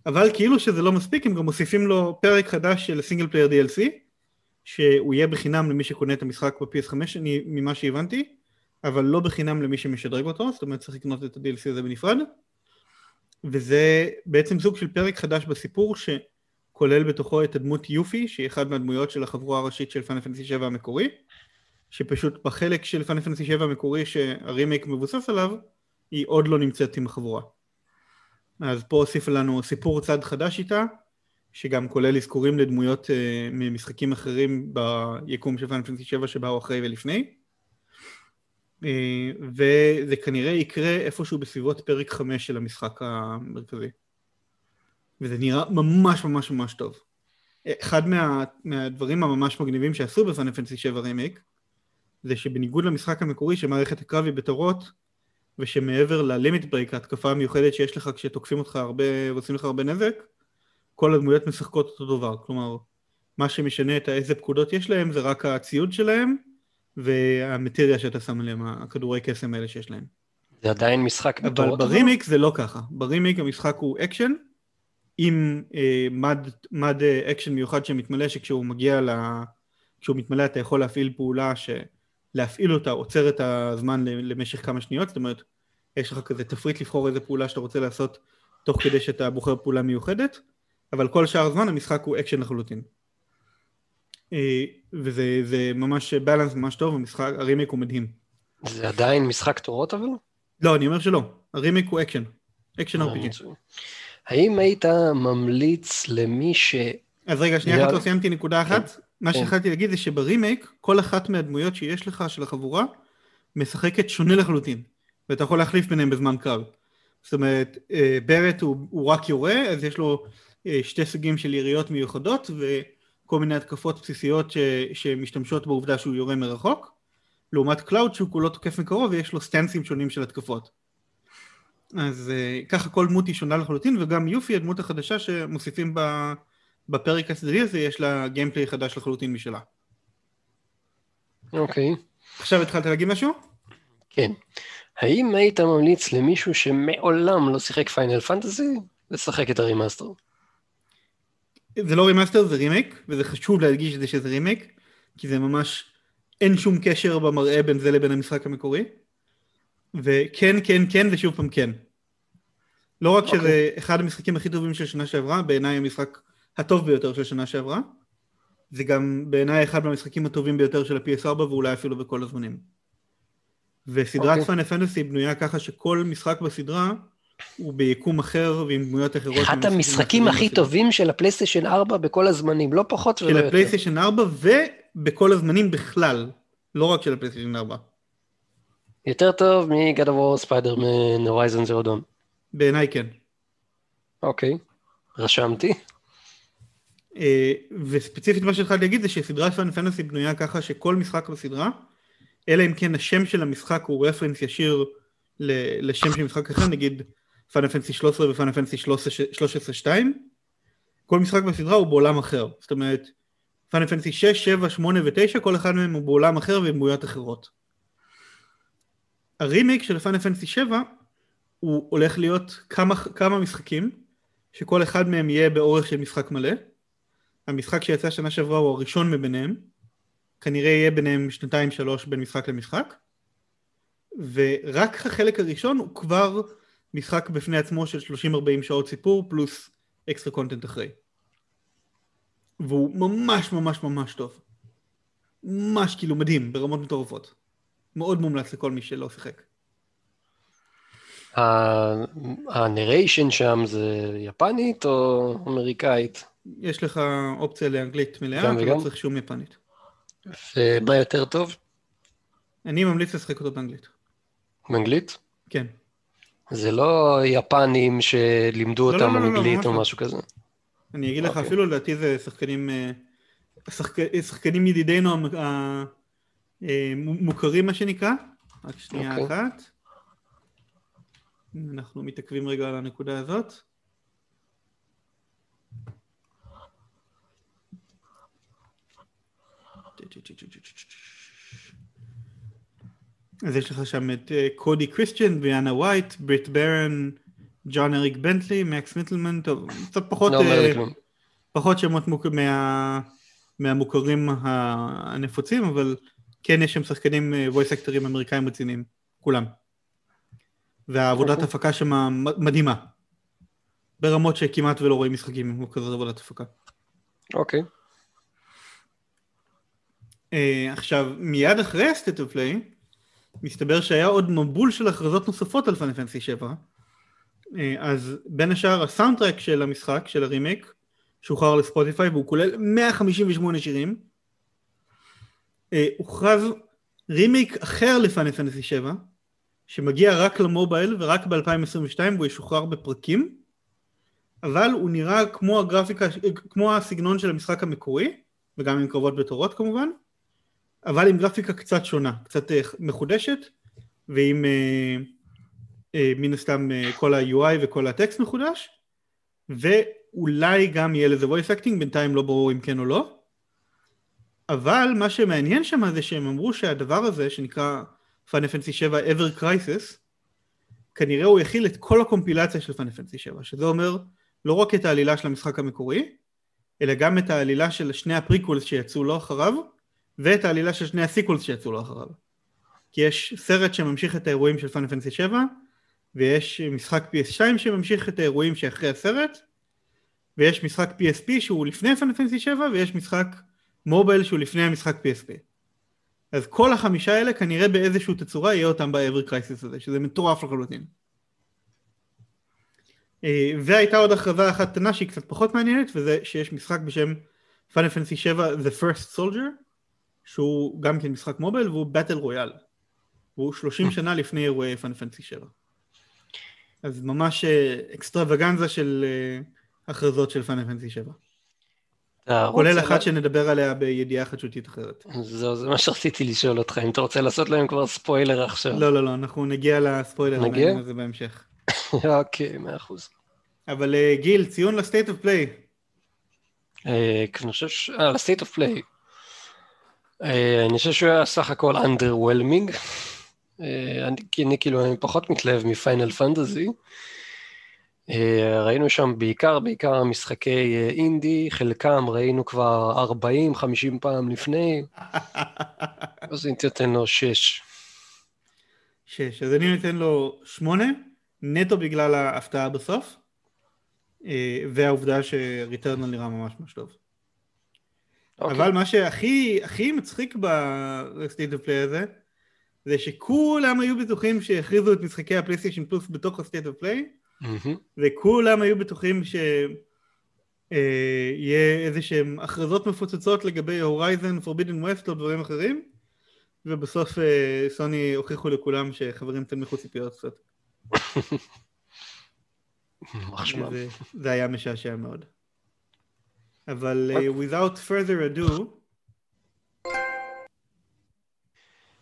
אבל כאילו שזה לא מספיק, הם גם מוסיפים לו פרק חדש של single player DLC שהוא יהיה בחינם למי שקונה את המשחק ב-PS5 אני, ממה שהבנתי אבל לא בחינם למי שמשדרג אותו, זאת אומרת צריך לקנות את ה-DLC הזה בנפרד וזה בעצם סוג של פרק חדש בסיפור ש... כולל בתוכו את הדמות יופי, שהיא אחת מהדמויות של החבורה הראשית של פאנל פנטסי 7 המקורי, שפשוט בחלק של פאנל פנטסי 7 המקורי שהרימייק מבוסס עליו, היא עוד לא נמצאת עם החבורה. אז פה הוסיף לנו סיפור צד חדש איתה, שגם כולל אזכורים לדמויות uh, ממשחקים אחרים ביקום של פאנל פנטסי 7 שבאו אחרי ולפני. Uh, וזה כנראה יקרה איפשהו בסביבות פרק 5 של המשחק המרכזי. וזה נראה ממש ממש ממש טוב. אחד מה, מהדברים הממש מגניבים שעשו ב-Final Fantasy 7 רימיק זה שבניגוד למשחק המקורי שמערכת הקרב היא בתורות ושמעבר ל-limit break ההתקפה המיוחדת שיש לך כשתוקפים אותך הרבה ועושים לך הרבה נזק כל הדמויות משחקות אותו דבר כלומר מה שמשנה את איזה פקודות יש להם זה רק הציוד שלהם וה-materia שאתה שם עליהם הכדורי קסם האלה שיש להם. זה עדיין משחק אבל ב-remake זה לא ככה. ב-remake המשחק הוא אקשן עם אה, מד, מד אה, אקשן מיוחד שמתמלא שכשהוא מגיע ל... כשהוא מתמלא אתה יכול להפעיל פעולה שלהפעיל אותה עוצר את הזמן למשך כמה שניות, זאת אומרת יש לך כזה תפריט לבחור איזה פעולה שאתה רוצה לעשות תוך כדי שאתה בוחר פעולה מיוחדת, אבל כל שאר הזמן המשחק הוא אקשן לחלוטין. אה, וזה ממש balanced ממש טוב, המשחק, ה-remake הוא מדהים. זה עדיין משחק תורות אבל? לא, אני אומר שלא, ה-remake הוא אקשן, אקשן RPG. האם היית ממליץ למי ש... אז רגע, שנייה אחת לא סיימתי נקודה אחת. כן. מה כן. שהתחלתי להגיד זה שב-remake, כל אחת מהדמויות שיש לך של החבורה, משחקת שונה לחלוטין. ואתה יכול להחליף ביניהם בזמן קרב. זאת אומרת, אה, ברט הוא, הוא רק יורה, אז יש לו אה, שתי סוגים של יריות מיוחדות, וכל מיני התקפות בסיסיות ש, שמשתמשות בעובדה שהוא יורה מרחוק. לעומת קלאוד שהוא כולו תוקף מקרוב ויש לו סטנסים שונים של התקפות. אז uh, ככה כל דמות היא שונה לחלוטין, וגם יופי, הדמות החדשה שמוסיפים בפרק הצדדי הזה, יש לה gameplay חדש לחלוטין משלה. אוקיי. Okay. עכשיו התחלת להגיד משהו? כן. האם היית ממליץ למישהו שמעולם לא שיחק Final Fantasy, לשחק את ה-remaster? זה לא remaster, זה רימייק, וזה חשוב להדגיש את זה שזה רימייק, כי זה ממש, אין שום קשר במראה בין זה לבין המשחק המקורי. וכן, כן, כן, ושוב פעם כן. לא רק שזה אוקיי. אחד המשחקים הכי טובים של שנה שעברה, בעיניי המשחק הטוב ביותר של שנה שעברה, זה גם בעיניי אחד מהמשחקים הטובים ביותר של ה-PS4 ואולי אפילו בכל הזמנים. וסדרת אוקיי. Final Fantasy בנויה ככה שכל משחק בסדרה הוא ביקום אחר ועם דמויות אחרות. אחד המשחקים הכי. טובים של הפלייסטיישן 4 בכל הזמנים, לא פחות ולא של יותר. הפלייסטיישן 4 ובכל הזמנים בכלל, לא רק של הפלייסטיישן 4. יותר טוב מ-God of War, Spider-Man, Horizon Zero Dawn. בעיניי כן. אוקיי, רשמתי. אה, וספציפית מה שהתחלתי להגיד זה שסדרת Final Fantasy בנויה ככה שכל משחק בסדרה, אלא אם כן השם של המשחק הוא reference ישיר לשם של משחק אחר, נגיד פאנל פנטסי 13 ופאנל פנטסי 13 2, כל משחק בסדרה הוא בעולם אחר. זאת אומרת, פאנל פנטסי 6, 7, 8 ו-9, כל אחד מהם הוא בעולם אחר ועם דמויות אחרות. הרימייק של פאנל פנטסי 7 הוא הולך להיות כמה, כמה משחקים, שכל אחד מהם יהיה באורך של משחק מלא. המשחק שיצא שנה שעברה הוא הראשון מביניהם, כנראה יהיה ביניהם שנתיים שלוש בין משחק למשחק, ורק החלק הראשון הוא כבר משחק בפני עצמו של 30-40 שעות סיפור פלוס אקסטרה קונטנט אחרי. והוא ממש ממש ממש טוב. ממש כאילו מדהים, ברמות מטורפות. מאוד מומלץ לכל מי שלא שיחק. הנריישן שם זה יפנית או אמריקאית? יש לך אופציה לאנגלית מלאה, אתה? לא צריך שום יפנית. ומה יותר טוב? אני ממליץ לשחק אותו באנגלית. באנגלית? כן. זה לא יפנים שלימדו לא, לא, אותם לא, לא, אנגלית ממש או לא. משהו כזה. אני אגיד לך אוקיי. אפילו לדעתי זה שחקנים, אה, שחק- שחקנים ידידינו המ- ה- אה, מה שנקרא, רק שנייה אוקיי. אחת. אנחנו מתעכבים רגע על הנקודה הזאת. אז יש לך שם את אה, קודי קריסטיאן, ויאנה וייט, בריט ברן, ג'ון אריק בנטלי, מקס מיטלמן, טוב, קצת פחות, לא אה, כלום. פחות שמות מוק... מה... מהמוכרים הנפוצים, אבל כן יש שם שחקנים אה, voice אקטרים אמריקאים רציניים, כולם. והעבודת אוקיי. הפקה שם מדהימה. ברמות שכמעט ולא רואים משחקים כמו כזאת עבודת הפקה. אוקיי. אה, עכשיו, מיד אחרי ה-State of Play, מסתבר שהיה עוד מבול של הכרזות נוספות על פאנל פנסי 7. אה, אז בין השאר הסאונדטרק של המשחק, של הרימייק, שוחרר לספוטיפיי והוא כולל 158 שירים. אה, הוכרז רימייק אחר לפאנל פנסי 7, שמגיע רק למובייל ורק ב-2022 והוא ישוחרר בפרקים, אבל הוא נראה כמו הגרפיקה, כמו הסגנון של המשחק המקורי, וגם עם קרבות בתורות כמובן, אבל עם גרפיקה קצת שונה, קצת אה, מחודשת, ועם אה, אה, מן הסתם כל ה-UI וכל הטקסט מחודש, ואולי גם יהיה לזה voice acting, בינתיים לא ברור אם כן או לא, אבל מה שמעניין שם זה שהם אמרו שהדבר הזה, שנקרא Fantasy 7 Ever Crisis, כנראה הוא יכיל את כל הקומפילציה של Fantasy 7, שזה אומר לא רק את העלילה של המשחק המקורי, אלא גם את העלילה של שני ה-prequels שיצאו לו אחריו, ואת העלילה של שני ה-sequels שיצאו לו אחריו. כי יש סרט שממשיך את האירועים של Final Fantasy 7, ויש משחק PS2 שממשיך את האירועים שאחרי הסרט, ויש משחק PSP שהוא לפני Final Fantasy 7, ויש משחק mobile שהוא לפני המשחק PSP. אז כל החמישה האלה כנראה באיזושהי תצורה יהיה אותם ב-Ever Crisis הזה, שזה מטורף לחלוטין. אה, והייתה עוד הכרזה אחת קטנה שהיא קצת פחות מעניינת, וזה שיש משחק בשם פאנל פנסי 7 The First Soldier, שהוא גם כן משחק מובייל והוא באטל רויאל. והוא 30 שנה לפני אירועי פאנל פנסי 7. אז ממש אקסטרווגנזה של אה, הכרזות של פאנל פנסי 7. אתה כולל אחת לה- שנדבר עליה בידיעה חדשותית אחרת. זהו, זה מה שרציתי לשאול אותך, אם אתה רוצה לעשות להם כבר ספוילר עכשיו. לא, לא, לא, אנחנו נגיע לספוילר נגיע? הזה בהמשך. אוקיי, מאה אחוז. אבל אה, גיל, ציון לסטייט אוף פליי. אני חושב ש... אה, ל-state of play. אה, אני חושב שהוא היה סך הכל underwhelming. אה, כי אני כאילו אני פחות מתלהב מפיינל פנטזי. אה, ראינו שם בעיקר, בעיקר משחקי אינדי, חלקם ראינו כבר 40-50 פעם לפני, אז אני נותן לו 6. שש, אז אני נותן לו שמונה, נטו בגלל ההפתעה בסוף, והעובדה ש-Returnal נראה ממש ממש טוב. Okay. אוקיי. אבל מה שהכי הכי מצחיק ב-State of Play הזה, זה שכולם היו בטוחים שהכריזו את משחקי הפלייסטיישן פלוס בתוך ה-State of Play, וכולם היו בטוחים שיהיה אה, איזה שהם הכרזות מפוצצות לגבי Horizon Forbidden West או דברים אחרים, ובסוף אה, סוני הוכיחו לכולם שחברים תנמיכו ציפיות קצת. זה, זה היה משעשע מאוד. אבל uh, without further ado...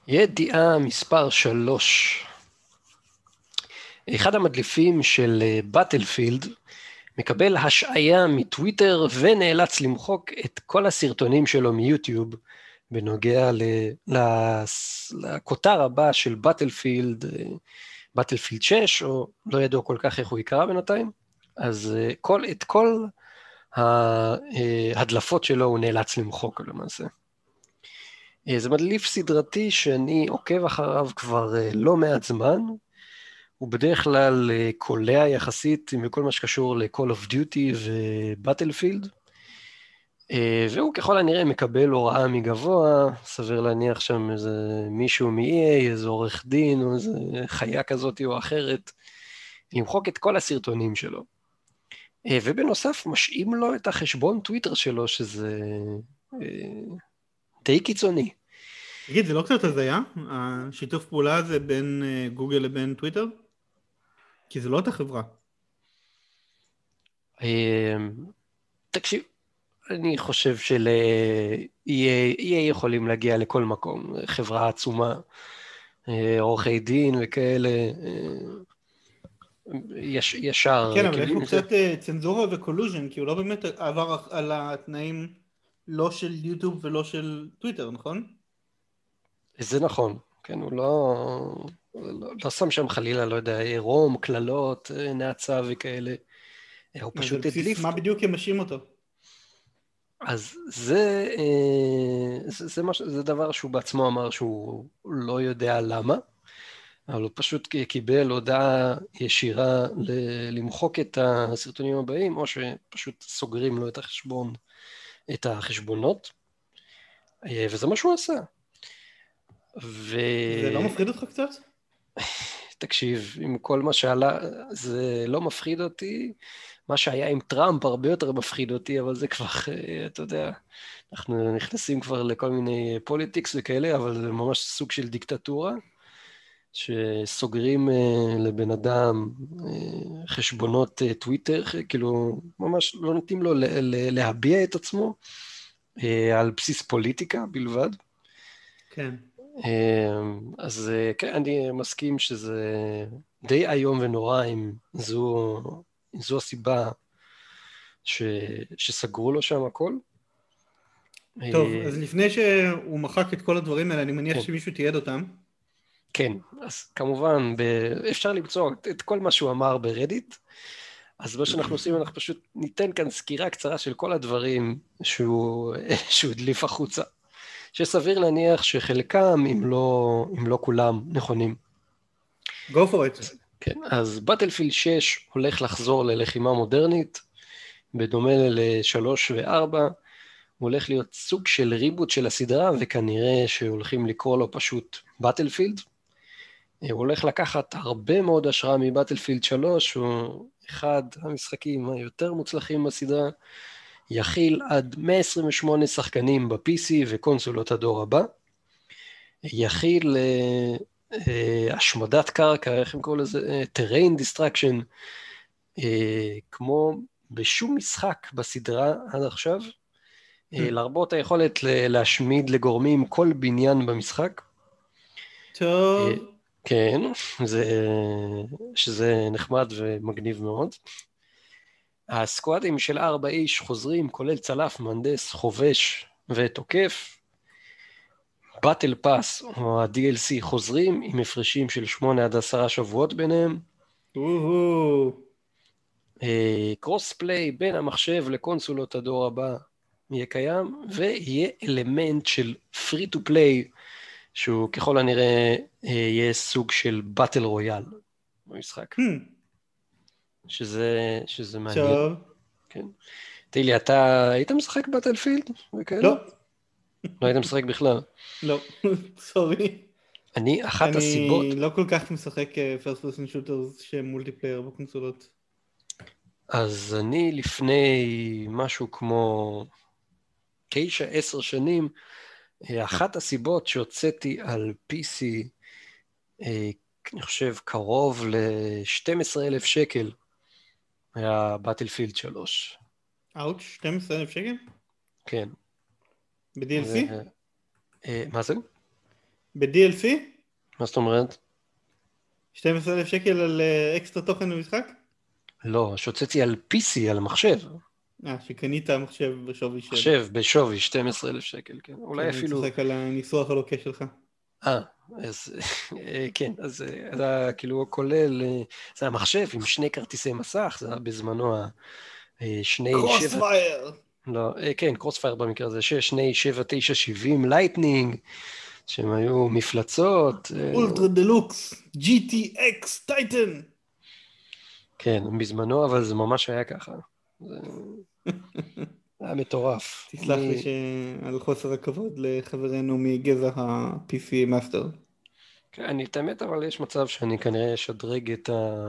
ידיעה מספר שלוש. אחד המדליפים של בטלפילד מקבל השעיה מטוויטר ונאלץ למחוק את כל הסרטונים שלו מיוטיוב בנוגע לכותר הבא של בטלפילד, בטלפילד 6, או לא ידוע כל כך איך הוא יקרא בינתיים. אז כל, את כל ההדלפות שלו הוא נאלץ למחוק למעשה. זה מדליף סדרתי שאני עוקב אחריו כבר לא מעט זמן, הוא בדרך כלל אה, קולע יחסית בכל מה שקשור ל-call of duty אה, והוא ככל הנראה מקבל הוראה מגבוה, סביר להניח שם איזה מישהו מ-EA, איזה עורך דין או איזה חיה כזאת או אחרת, למחוק את כל הסרטונים שלו. אה, ובנוסף, משאים לו את החשבון טוויטר שלו, שזה די קיצוני. תגיד, זה לא קצת הזיה? השיתוף פעולה הזה בין גוגל לבין טוויטר? כי זה לא אותה חברה. תקשיב, אני חושב של-EA יכולים להגיע לכל מקום, חברה עצומה, אה, עורכי דין וכאלה, אה, יש, ישר. כן, אבל יש פה קצת אה, צנזורה וקולוז'ן, כי הוא לא באמת עבר על התנאים לא של יוטיוב ולא של טוויטר, נכון? זה נכון, כן, הוא לא... לא, לא שם שם חלילה, לא יודע, עירום, קללות, אה, נאצה וכאלה. אה, הוא פשוט הדליף. מה בדיוק הם משאים אותו? אז זה, זה, זה, מש, זה דבר שהוא בעצמו אמר שהוא לא יודע למה, אבל הוא פשוט קיבל הודעה ישירה למחוק את הסרטונים הבאים, או שפשוט סוגרים לו את החשבון, את החשבונות, וזה מה שהוא עשה. ו... זה לא מפחיד אותך קצת? תקשיב, עם כל מה שעלה, זה לא מפחיד אותי. מה שהיה עם טראמפ הרבה יותר מפחיד אותי, אבל זה כבר, אתה יודע, אנחנו נכנסים כבר לכל מיני politics וכאלה, אבל זה ממש סוג של דיקטטורה, שסוגרים uh, לבן אדם uh, חשבונות uh, Twitter, כאילו, ממש לא נותנים לו להביע את עצמו על בסיס פוליטיקה בלבד. כן. אז אה, כן, אני מסכים שזה די איום ונורא אם זו, זו הסיבה ש, שסגרו לו שם הכל. טוב, אה, אז לפני שהוא מחק את כל הדברים האלה, אני מניח כן. שמישהו תיעד אותם. כן, אז כמובן, ב... אפשר למצוא את כל מה שהוא אמר ברדיט. אז מה שאנחנו עושים, אנחנו פשוט ניתן כאן סקירה קצרה של כל הדברים שהוא, שהוא הדליף החוצה. שסביר להניח שחלקם, אם לא, אם לא כולם, נכונים. Go for it. כן, אז בטלפילד 6 הולך לחזור ללחימה מודרנית, בדומה ל-3 ו-4, הוא הולך להיות סוג של ריבוט של הסדרה, וכנראה שהולכים לקרוא לו פשוט בטלפילד. הוא הולך לקחת הרבה מאוד השראה מבטלפילד 3, הוא אחד המשחקים היותר מוצלחים בסדרה. יכיל עד 128 שחקנים ב-PC וקונסולות הדור הבא. יכיל uh, uh, השמדת קרקע, איך הם קוראים לזה? Uh, terrain destruction, uh, כמו בשום משחק בסדרה עד עכשיו, uh, לרבות היכולת להשמיד לגורמים כל בניין במשחק. טוב. כן, זה, שזה נחמד ומגניב מאוד. הסקואדים של ארבע איש חוזרים, כולל צלף, מהנדס, חובש ותוקף. battle pass או ה-DLC חוזרים עם הפרשים של שמונה עד עשרה שבועות ביניהם. cross play בין המחשב לקונסולות הדור הבא יהיה קיים, ויהיה אלמנט של free to play, שהוא ככל הנראה אה, יהיה סוג של battle royale. במשחק. Hmm, שזה, שזה מעניין. טוב. כן. תגיד לי, אתה היית משחק ב Battlefield? וכאלה? לא, לא היית משחק בכלל. לא, sorry. אני, אחת הסיבות... אני לא כל כך משחק first person shooters שהם multiplayer בקונסולות. אז אני לפני משהו כמו תשע, עשר שנים, אחת הסיבות שהוצאתי על PC, אה, אני חושב קרוב ל-12,000 שקל, היה באטלפילד 3. אאוץ', 12,000 שקל? כן. ב-DLC? אה, מה זה? ב-DLC? מה זאת אומרת? 12,000 שקל על אה, אקסטרה תוכן במשחק? לא, שהוצאתי על PC, על מחשב. אה, שקנית מחשב בשווי של... מחשב בשווי 12,000 שקל, כן. אולי אני אפילו... צוחק על הניסוח הלוקה שלך. אה, אז אה, כן, אז זה היה כאילו כולל, אה, זה היה מחשב עם שני כרטיסי מסך, זה היה בזמנו ה- שני. Crossfire! לא, כן, Crossfire במקרה הזה, שני שבע תשע שבעים Lightning, שהם היו מפלצות. ultra deluxe, GTX Titan! כן, בזמנו, אבל זה ממש היה ככה. זה היה מטורף. תסלח אני- לי על חוסר הכבוד לחברינו מגזע ה- PC master. כן, אני, את האמת, אבל יש מצב שאני כנראה אשדרג את ה...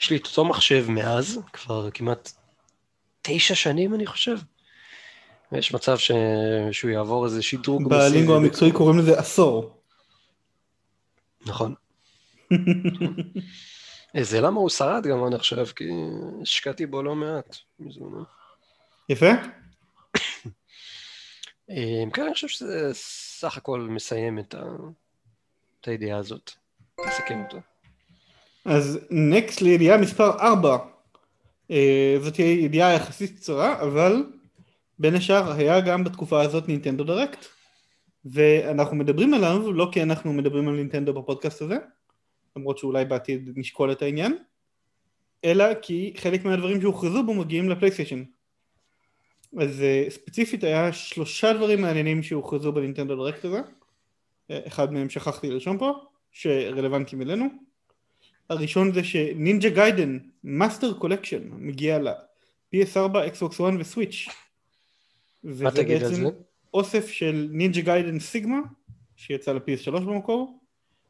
יש לי את אותו מחשב מאז, כבר כמעט תשע שנים, אני חושב. ויש מצב ש... שהוא יעבור איזה שדרוג ב lingo. המקצועי קוראים לזה עשור. נכון. אה, זה למה הוא שרד גם עד עכשיו, כי השקעתי בו לא מעט בזמנו. יפה? אה, כן, אני חושב שזה סך הכל מסיים את, ה... את הידיעה הזאת. נסכם אותה. אז נקסט לידיעה מספר 4. זאת תהיה ידיעה יחסית קצרה, אבל בין השאר היה גם בתקופה הזאת נינטנדו דירקט. ואנחנו מדברים עליו לא כי אנחנו מדברים על נינטנדו בפודקאסט הזה, למרות שאולי בעתיד נשקול את העניין, אלא כי חלק מהדברים שהוכרזו בו מגיעים לפלייסטיישן. אז uh, ספציפית היה שלושה דברים מעניינים שהוכרזו ב Nintendo Direct הזה. אה, אחד מהם שכחתי לרשום פה, שרלוונטיים אלינו. הראשון זה ש Ninja Gaiden Master Collection מגיע ל-PS4, Xbox One ו Switch. מה תגיד על זה? אוסף של Ninja Gaiden Sigma, שיצא ל-PS3 במקור,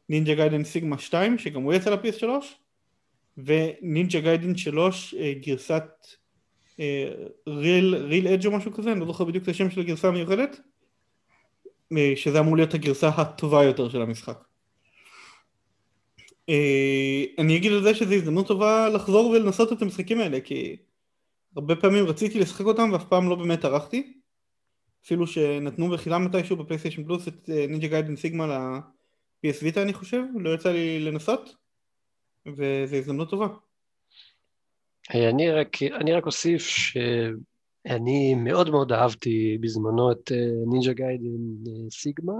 נינג'ה גיידן סיגמה 2, שגם הוא יצא ל-PS3, ונינג'ה גיידן 3 אה, גרסת ריל ריל אדג' או משהו כזה, אני לא זוכר בדיוק את השם של הגרסה המיוחדת, אה, שזה אמור להיות הגרסה הטובה יותר של המשחק. אה, אני אגיד על זה שזו הזדמנות טובה לחזור ולנסות את המשחקים האלה, כי הרבה פעמים רציתי לשחק אותם ואף פעם לא באמת ערכתי. אפילו שנתנו בחינם מתישהו ב PlayStation Plus את Ninja Gaiden Sigma ל- PS Vita אני חושב, לא יצא לי לנסות, וזו הזדמנות טובה. אני רק, אני רק אוסיף שאני מאוד מאוד אהבתי בזמנו את אה, Ninja Gaiden אה, סיגמה.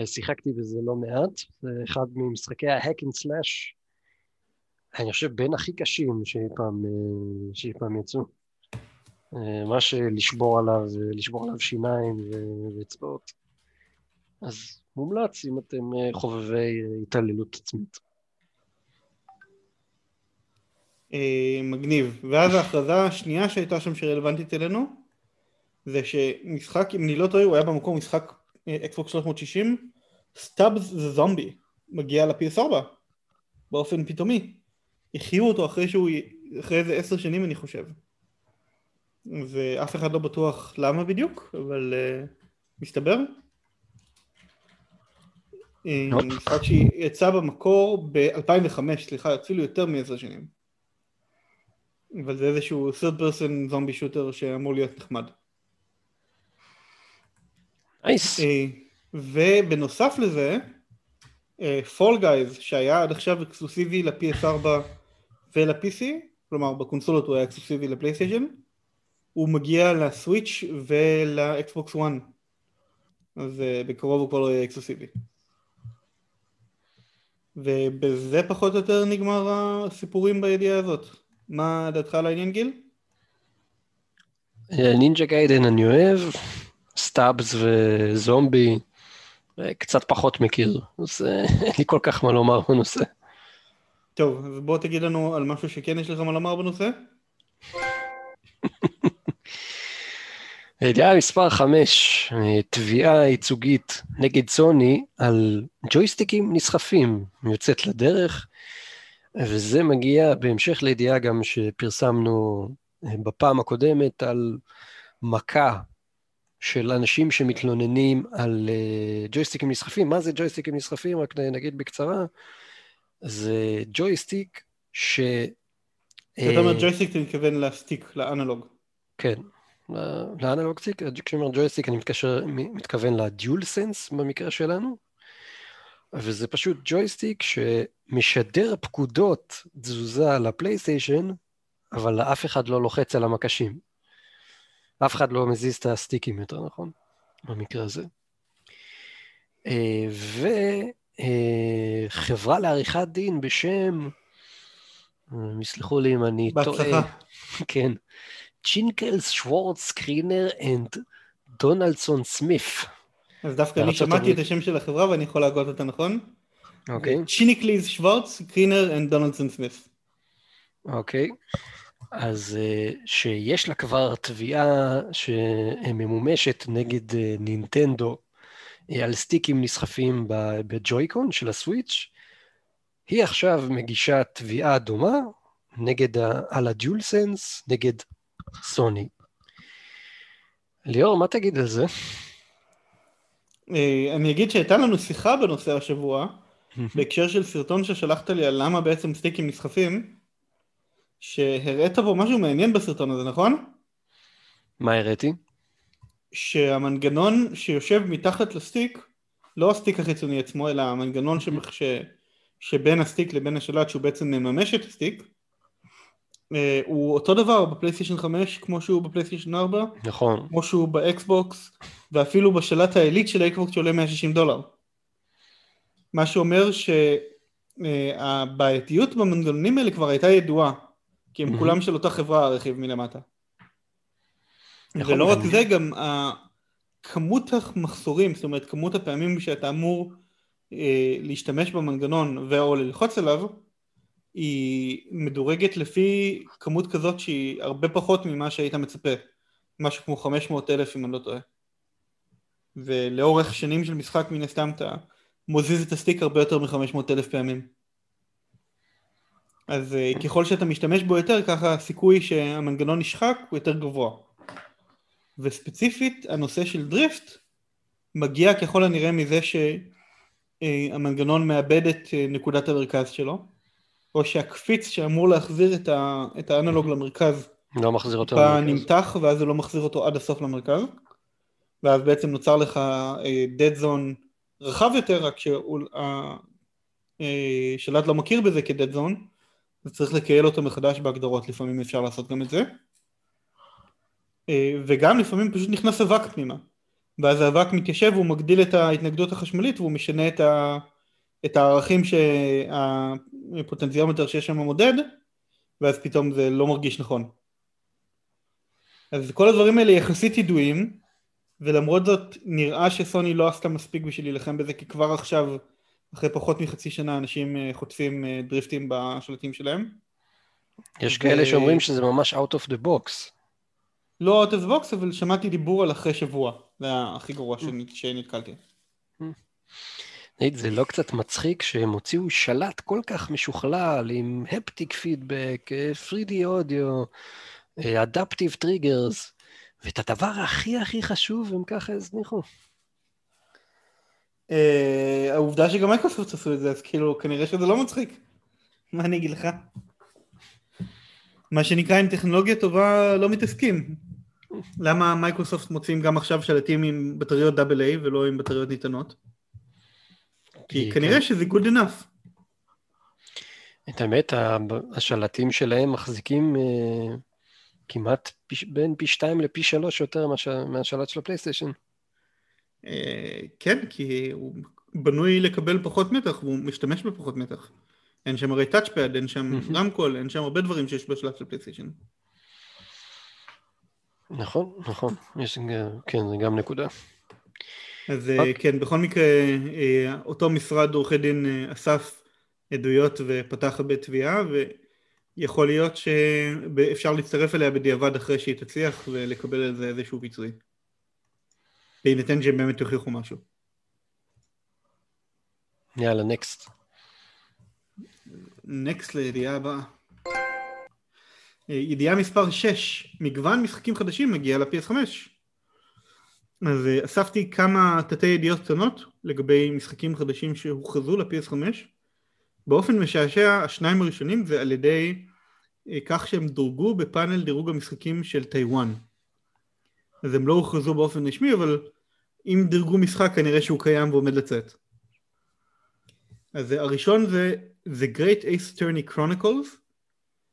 אה, שיחקתי בזה לא מעט, זה אחד ממשחקי ה hack and slash, אני חושב בין הכי קשים שאי פעם, שאי פעם יצאו. מה שלשבור עליו, לשבור עליו שיניים ואצבעות. אז מומלץ אם אתם חובבי התעללות עצמית. אה, מגניב. ואז ההכרזה השנייה שהייתה שם שרלוונטית אלינו, זה שמשחק, אם אני לא טועה, הוא היה במקום משחק Xbox 360, Stubbs the Zombie, מגיע ל-PS4, באופן פתאומי. החיו אותו אחרי שהוא, אחרי איזה עשר שנים אני חושב. ואף אחד לא בטוח למה בדיוק, אבל uh, מסתבר. אה, nope. משחק שיצא במקור ב-2005, סליחה, אפילו יותר מעשר שנים. אבל זה איזשהו third person zombie shooter שאמור להיות נחמד. nice. אה, ובנוסף לזה, Fall Guys שהיה עד עכשיו אקסקלוסיבי ל-PS4 ול-PC, כלומר בקונסולות הוא היה אקסקלוסיבי לפלייסטיישן, הוא מגיע ל Switch ול Xbox 1, אז אה, בקרוב הוא כבר לא יהיה אקסקלוסיבי. ובזה פחות או יותר נגמר הסיפורים בידיעה הזאת. מה דעתך על העניין גיל? אה, Ninja Gaiden אני אוהב, Stubbs the Zombie, אה, קצת פחות מכיר, אז אה, אין לי כל כך מה לומר בנושא. טוב, אז בוא תגיד לנו על משהו שכן יש לך מה לומר בנושא. ידיעה מספר 5, תביעה ייצוגית נגד סוני על ג'ויסטיקים נסחפים יוצאת לדרך, וזה מגיע בהמשך לידיעה גם שפרסמנו בפעם הקודמת על מכה של אנשים שמתלוננים על uh, ג'ויסטיקים נסחפים. מה זה ג'ויסטיקים נסחפים? רק נגיד בקצרה. זה ג'ויסטיק ש... כשאתה אומר אה, ג'ויסטיק אתה מתכוון ל stick, ל analog. כן, ל analog stick. כשאני אומר ג'ויסטיק אני מתקשר, מתכוון ל DualSense במקרה שלנו. וזה פשוט ג'ויסטיק שמשדר פקודות תזוזה לפלייסטיישן, אבל אף אחד לא לוחץ על המקשים. אף אחד לא מזיז את הסטיקים יותר, נכון? במקרה הזה. אה, וחברה אה, לעריכת דין בשם, הם יסלחו לי אם אני טועה. בהצלחה. כן. Chimicles Schwartz Kriner and Donaldson-Smith. אז דווקא אני שמעתי את השם של החברה ואני יכול להגות אותה, נכון? אוקיי. Chimicles Schwartz Kriner and Donaldson-Smith. אוקיי. אז אה, שיש לה כבר תביעה שממומשת נגד אה, נינטנדו אה, על סטיקים נסחפים בג'ויקון של הסוויץ', היא עכשיו מגישה תביעה דומה נגד, על הדיול סנס נגד סוני. ליאור, מה תגיד על זה? אני אגיד שהייתה לנו שיחה בנושא השבוע, בהקשר של סרטון ששלחת לי על למה בעצם סטיקים נסחפים, שהראית בו משהו מעניין בסרטון הזה, נכון? מה הראיתי? שהמנגנון שיושב מתחת לסטיק, לא הסטיק החיצוני עצמו, אלא המנגנון. ש... שבין הסטיק לבין השלט שהוא בעצם מממש את הסטיק, אה, הוא אותו דבר בפלייסטיישן 5 כמו שהוא בפלייסטיישן 4, נכון, כמו שהוא באקסבוקס, ואפילו בשלט העילית של האקסבוקס שעולה 160 דולר. מה שאומר שהבעייתיות אה, במנגנונים האלה כבר הייתה ידועה. כי הם כולם של אותה חברה הרכיב מלמטה. ולא רק זה, גם כמות המחסורים, זאת אומרת כמות הפעמים שאתה אמור אה, להשתמש במנגנון ו/או ללחוץ עליו, היא מדורגת לפי כמות כזאת שהיא הרבה פחות ממה שהיית מצפה. משהו כמו 500 אלף אם אני לא טועה. ולאורך שנים של משחק מן הסתם אתה מוזיז את הסטיק הרבה יותר מ-500 אלף פעמים. אז אה, ככל שאתה משתמש בו יותר, ככה הסיכוי שהמנגנון נשחק הוא יותר גבוה. וספציפית, הנושא של דריפט מגיע ככל הנראה מזה שהמנגנון מאבד את אה, נקודת המרכז שלו, או שהקפיץ שאמור להחזיר את, ה... את האנלוג למרכז, לא מחזיר אותו למרכז. נמתח ואז הוא לא מחזיר אותו עד הסוף למרכז, ואז בעצם נוצר לך אה, dead zone רחב יותר, רק שהשלט לא מכיר בזה כ-dead zone, וצריך לקייל אותו מחדש בהגדרות, לפעמים אפשר לעשות גם את זה. אה, וגם לפעמים פשוט נכנס אבק פנימה, ואז האבק מתיישב והוא מגדיל את ההתנגדות החשמלית והוא משנה את, ה... את הערכים שהפוטנציומטר שיש שם מודד, ואז פתאום זה לא מרגיש נכון. אז כל הדברים האלה יחסית ידועים, ולמרות זאת נראה שסוני לא עשתה מספיק בשביל להילחם בזה, כי כבר עכשיו אחרי פחות מחצי שנה אנשים אה, חוטפים אה, דריפטים בשלטים שלהם. יש ו... כאלה שאומרים שזה ממש out of the box. לא out of the box, אבל שמעתי דיבור על אחרי שבוע, זה היה הכי גרוע mm. שנתקלתי. זה לא קצת מצחיק שהם הוציאו שלט כל כך משוכלל עם haptic feedback, 3D אודיו, אדפטיב טריגרס, ואת הדבר הכי הכי חשוב הם ככה הזניחו. אה, העובדה שגם מייקרוסופט עשו את זה, אז כאילו, כנראה שזה לא מצחיק. מה אני אגיד לך? מה שנקרא, עם טכנולוגיה טובה לא מתעסקים. למה מייקרוסופט מוצאים גם עכשיו שלטים עם בטריות AA ולא עם בטריות נטענות? כי כנראה כן. שזה good enough. את האמת, השלטים שלהם מחזיקים uh, כמעט פי, בין פי שתיים לפי שלוש יותר מהשלט של הפלייסטיישן. אה, כן, כי הוא בנוי לקבל פחות מתח והוא משתמש בפחות מתח. אין שם הרי טאצ'פד, אין שם רמקול, אין שם הרבה דברים שיש בשלב של פלייסטיישן. נכון, נכון, יש, כן, זה גם נקודה. אז okay. אה, אוקיי. כן, בכל מקרה, אה, אותו משרד עורכי דין אסף עדויות ופתח בתביעה, ויכול להיות שאפשר להצטרף אליה בדיעבד אחרי שהיא תצליח ולקבל על זה איזשהו פיצוי. בהינתן שהם באמת יוכיחו משהו. יאללה, נקסט. נקסט לידיעה הבאה. אה, ידיעה מספר 6, מגוון משחקים חדשים מגיע ל-PS5. אז אה, אספתי כמה תתי ידיעות קטנות לגבי משחקים חדשים שהוכרזו ל-PS5. באופן משעשע, השניים הראשונים זה על ידי אה, כך שהם דורגו בפאנל דירוג המשחקים של טיוואן. אז הם לא הוכרזו באופן רשמי, אבל אם דירגו משחק כנראה שהוא קיים ועומד לצאת. אז הראשון זה The Great Ace Attorney Chronicles,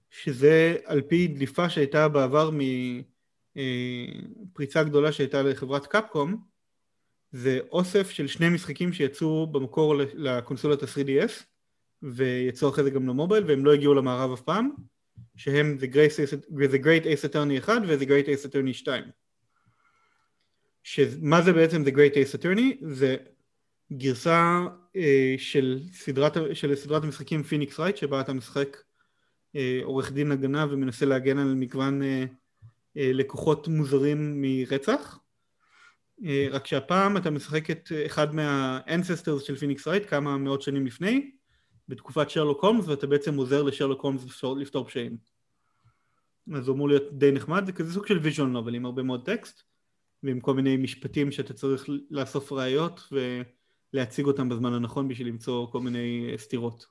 שזה על פי דליפה שהייתה בעבר מפריצה גדולה שהייתה לחברת קפקום, זה אוסף של שני משחקים שיצאו במקור לקונסולת ה-3DS ויצאו אחרי זה גם למובייל והם לא הגיעו למערב אף פעם שהם The Great Ace, The Great Ace Attorney 1 ו-The Great Ace Attorney 2 שמה זה בעצם The Great Ace Attorney? זה גרסה אה, של, סדרת, של סדרת המשחקים פיניקס רייט שבה אתה משחק אה, עורך דין הגנה ומנסה להגן על מגוון אה, לקוחות מוזרים מרצח אה, רק שהפעם אתה משחק את אחד מה-ancestors של פיניקס רייט כמה מאות שנים לפני בתקופת שרלוק הולמס ואתה בעצם עוזר לשרלוק הולמס לפתור, פשעים אז זה אמור להיות די נחמד, זה כזה סוג של visual novel עם הרבה מאוד טקסט ועם כל מיני משפטים שאתה צריך לאסוף ראיות ולהציג אותם בזמן הנכון בשביל למצוא כל מיני אה, סתירות.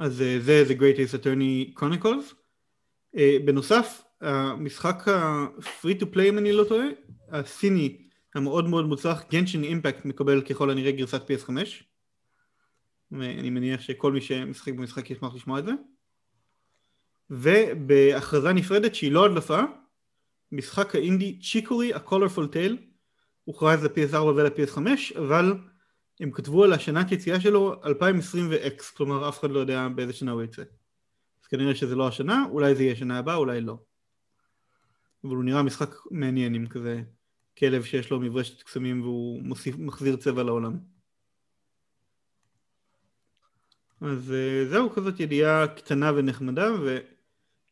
אז אה, זה The Great Ace Attorney Chronicles. אה, בנוסף, המשחק ה-free to play אם אני לא טועה, הסיני המאוד מאוד מוצלח, גנשין אימפקט מקבל ככל הנראה גרסת PS5 ואני מניח שכל מי שמשחק במשחק ישמח לשמוע את זה. ובהכרזה נפרדת שהיא לא הדלפה משחק האינדי צ'יקורי ה-colorful tale הוכרז ל-PS4 ול-PS5 אבל הם כתבו על השנת יציאה שלו 2020 ו-X כלומר אף אחד לא יודע באיזה שנה הוא יצא כנראה שזה לא השנה, אולי זה יהיה שנה הבאה, אולי לא אבל הוא נראה משחק מעניין עם כזה כלב שיש לו מברשת קסמים והוא מוסיף, מחזיר צבע לעולם אז אה, זהו כזאת ידיעה קטנה ונחמדה ו...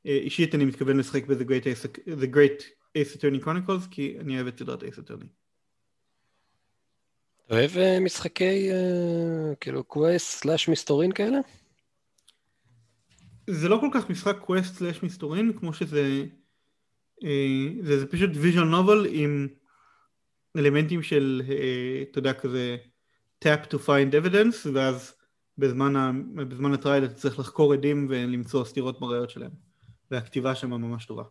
אישית אני מתכוון לשחק ב-The Great Ace, The Great Ace Attorney Chronicles כי אני אוהב את סדרת Ace Attorney. אוהב אה, משחקי כאילו קווסט סלאש מסתורין כאלה? זה לא כל כך משחק quest slash מסתורין כמו שזה uh, זה, זה פשוט visual novel עם אלמנטים של uh, אתה יודע כזה tap to find evidence ואז בזמן, ה, בזמן ה trial אתה צריך לחקור עדים ולמצוא סתירות בראיות שלהם. והכתיבה שם ממש טובה.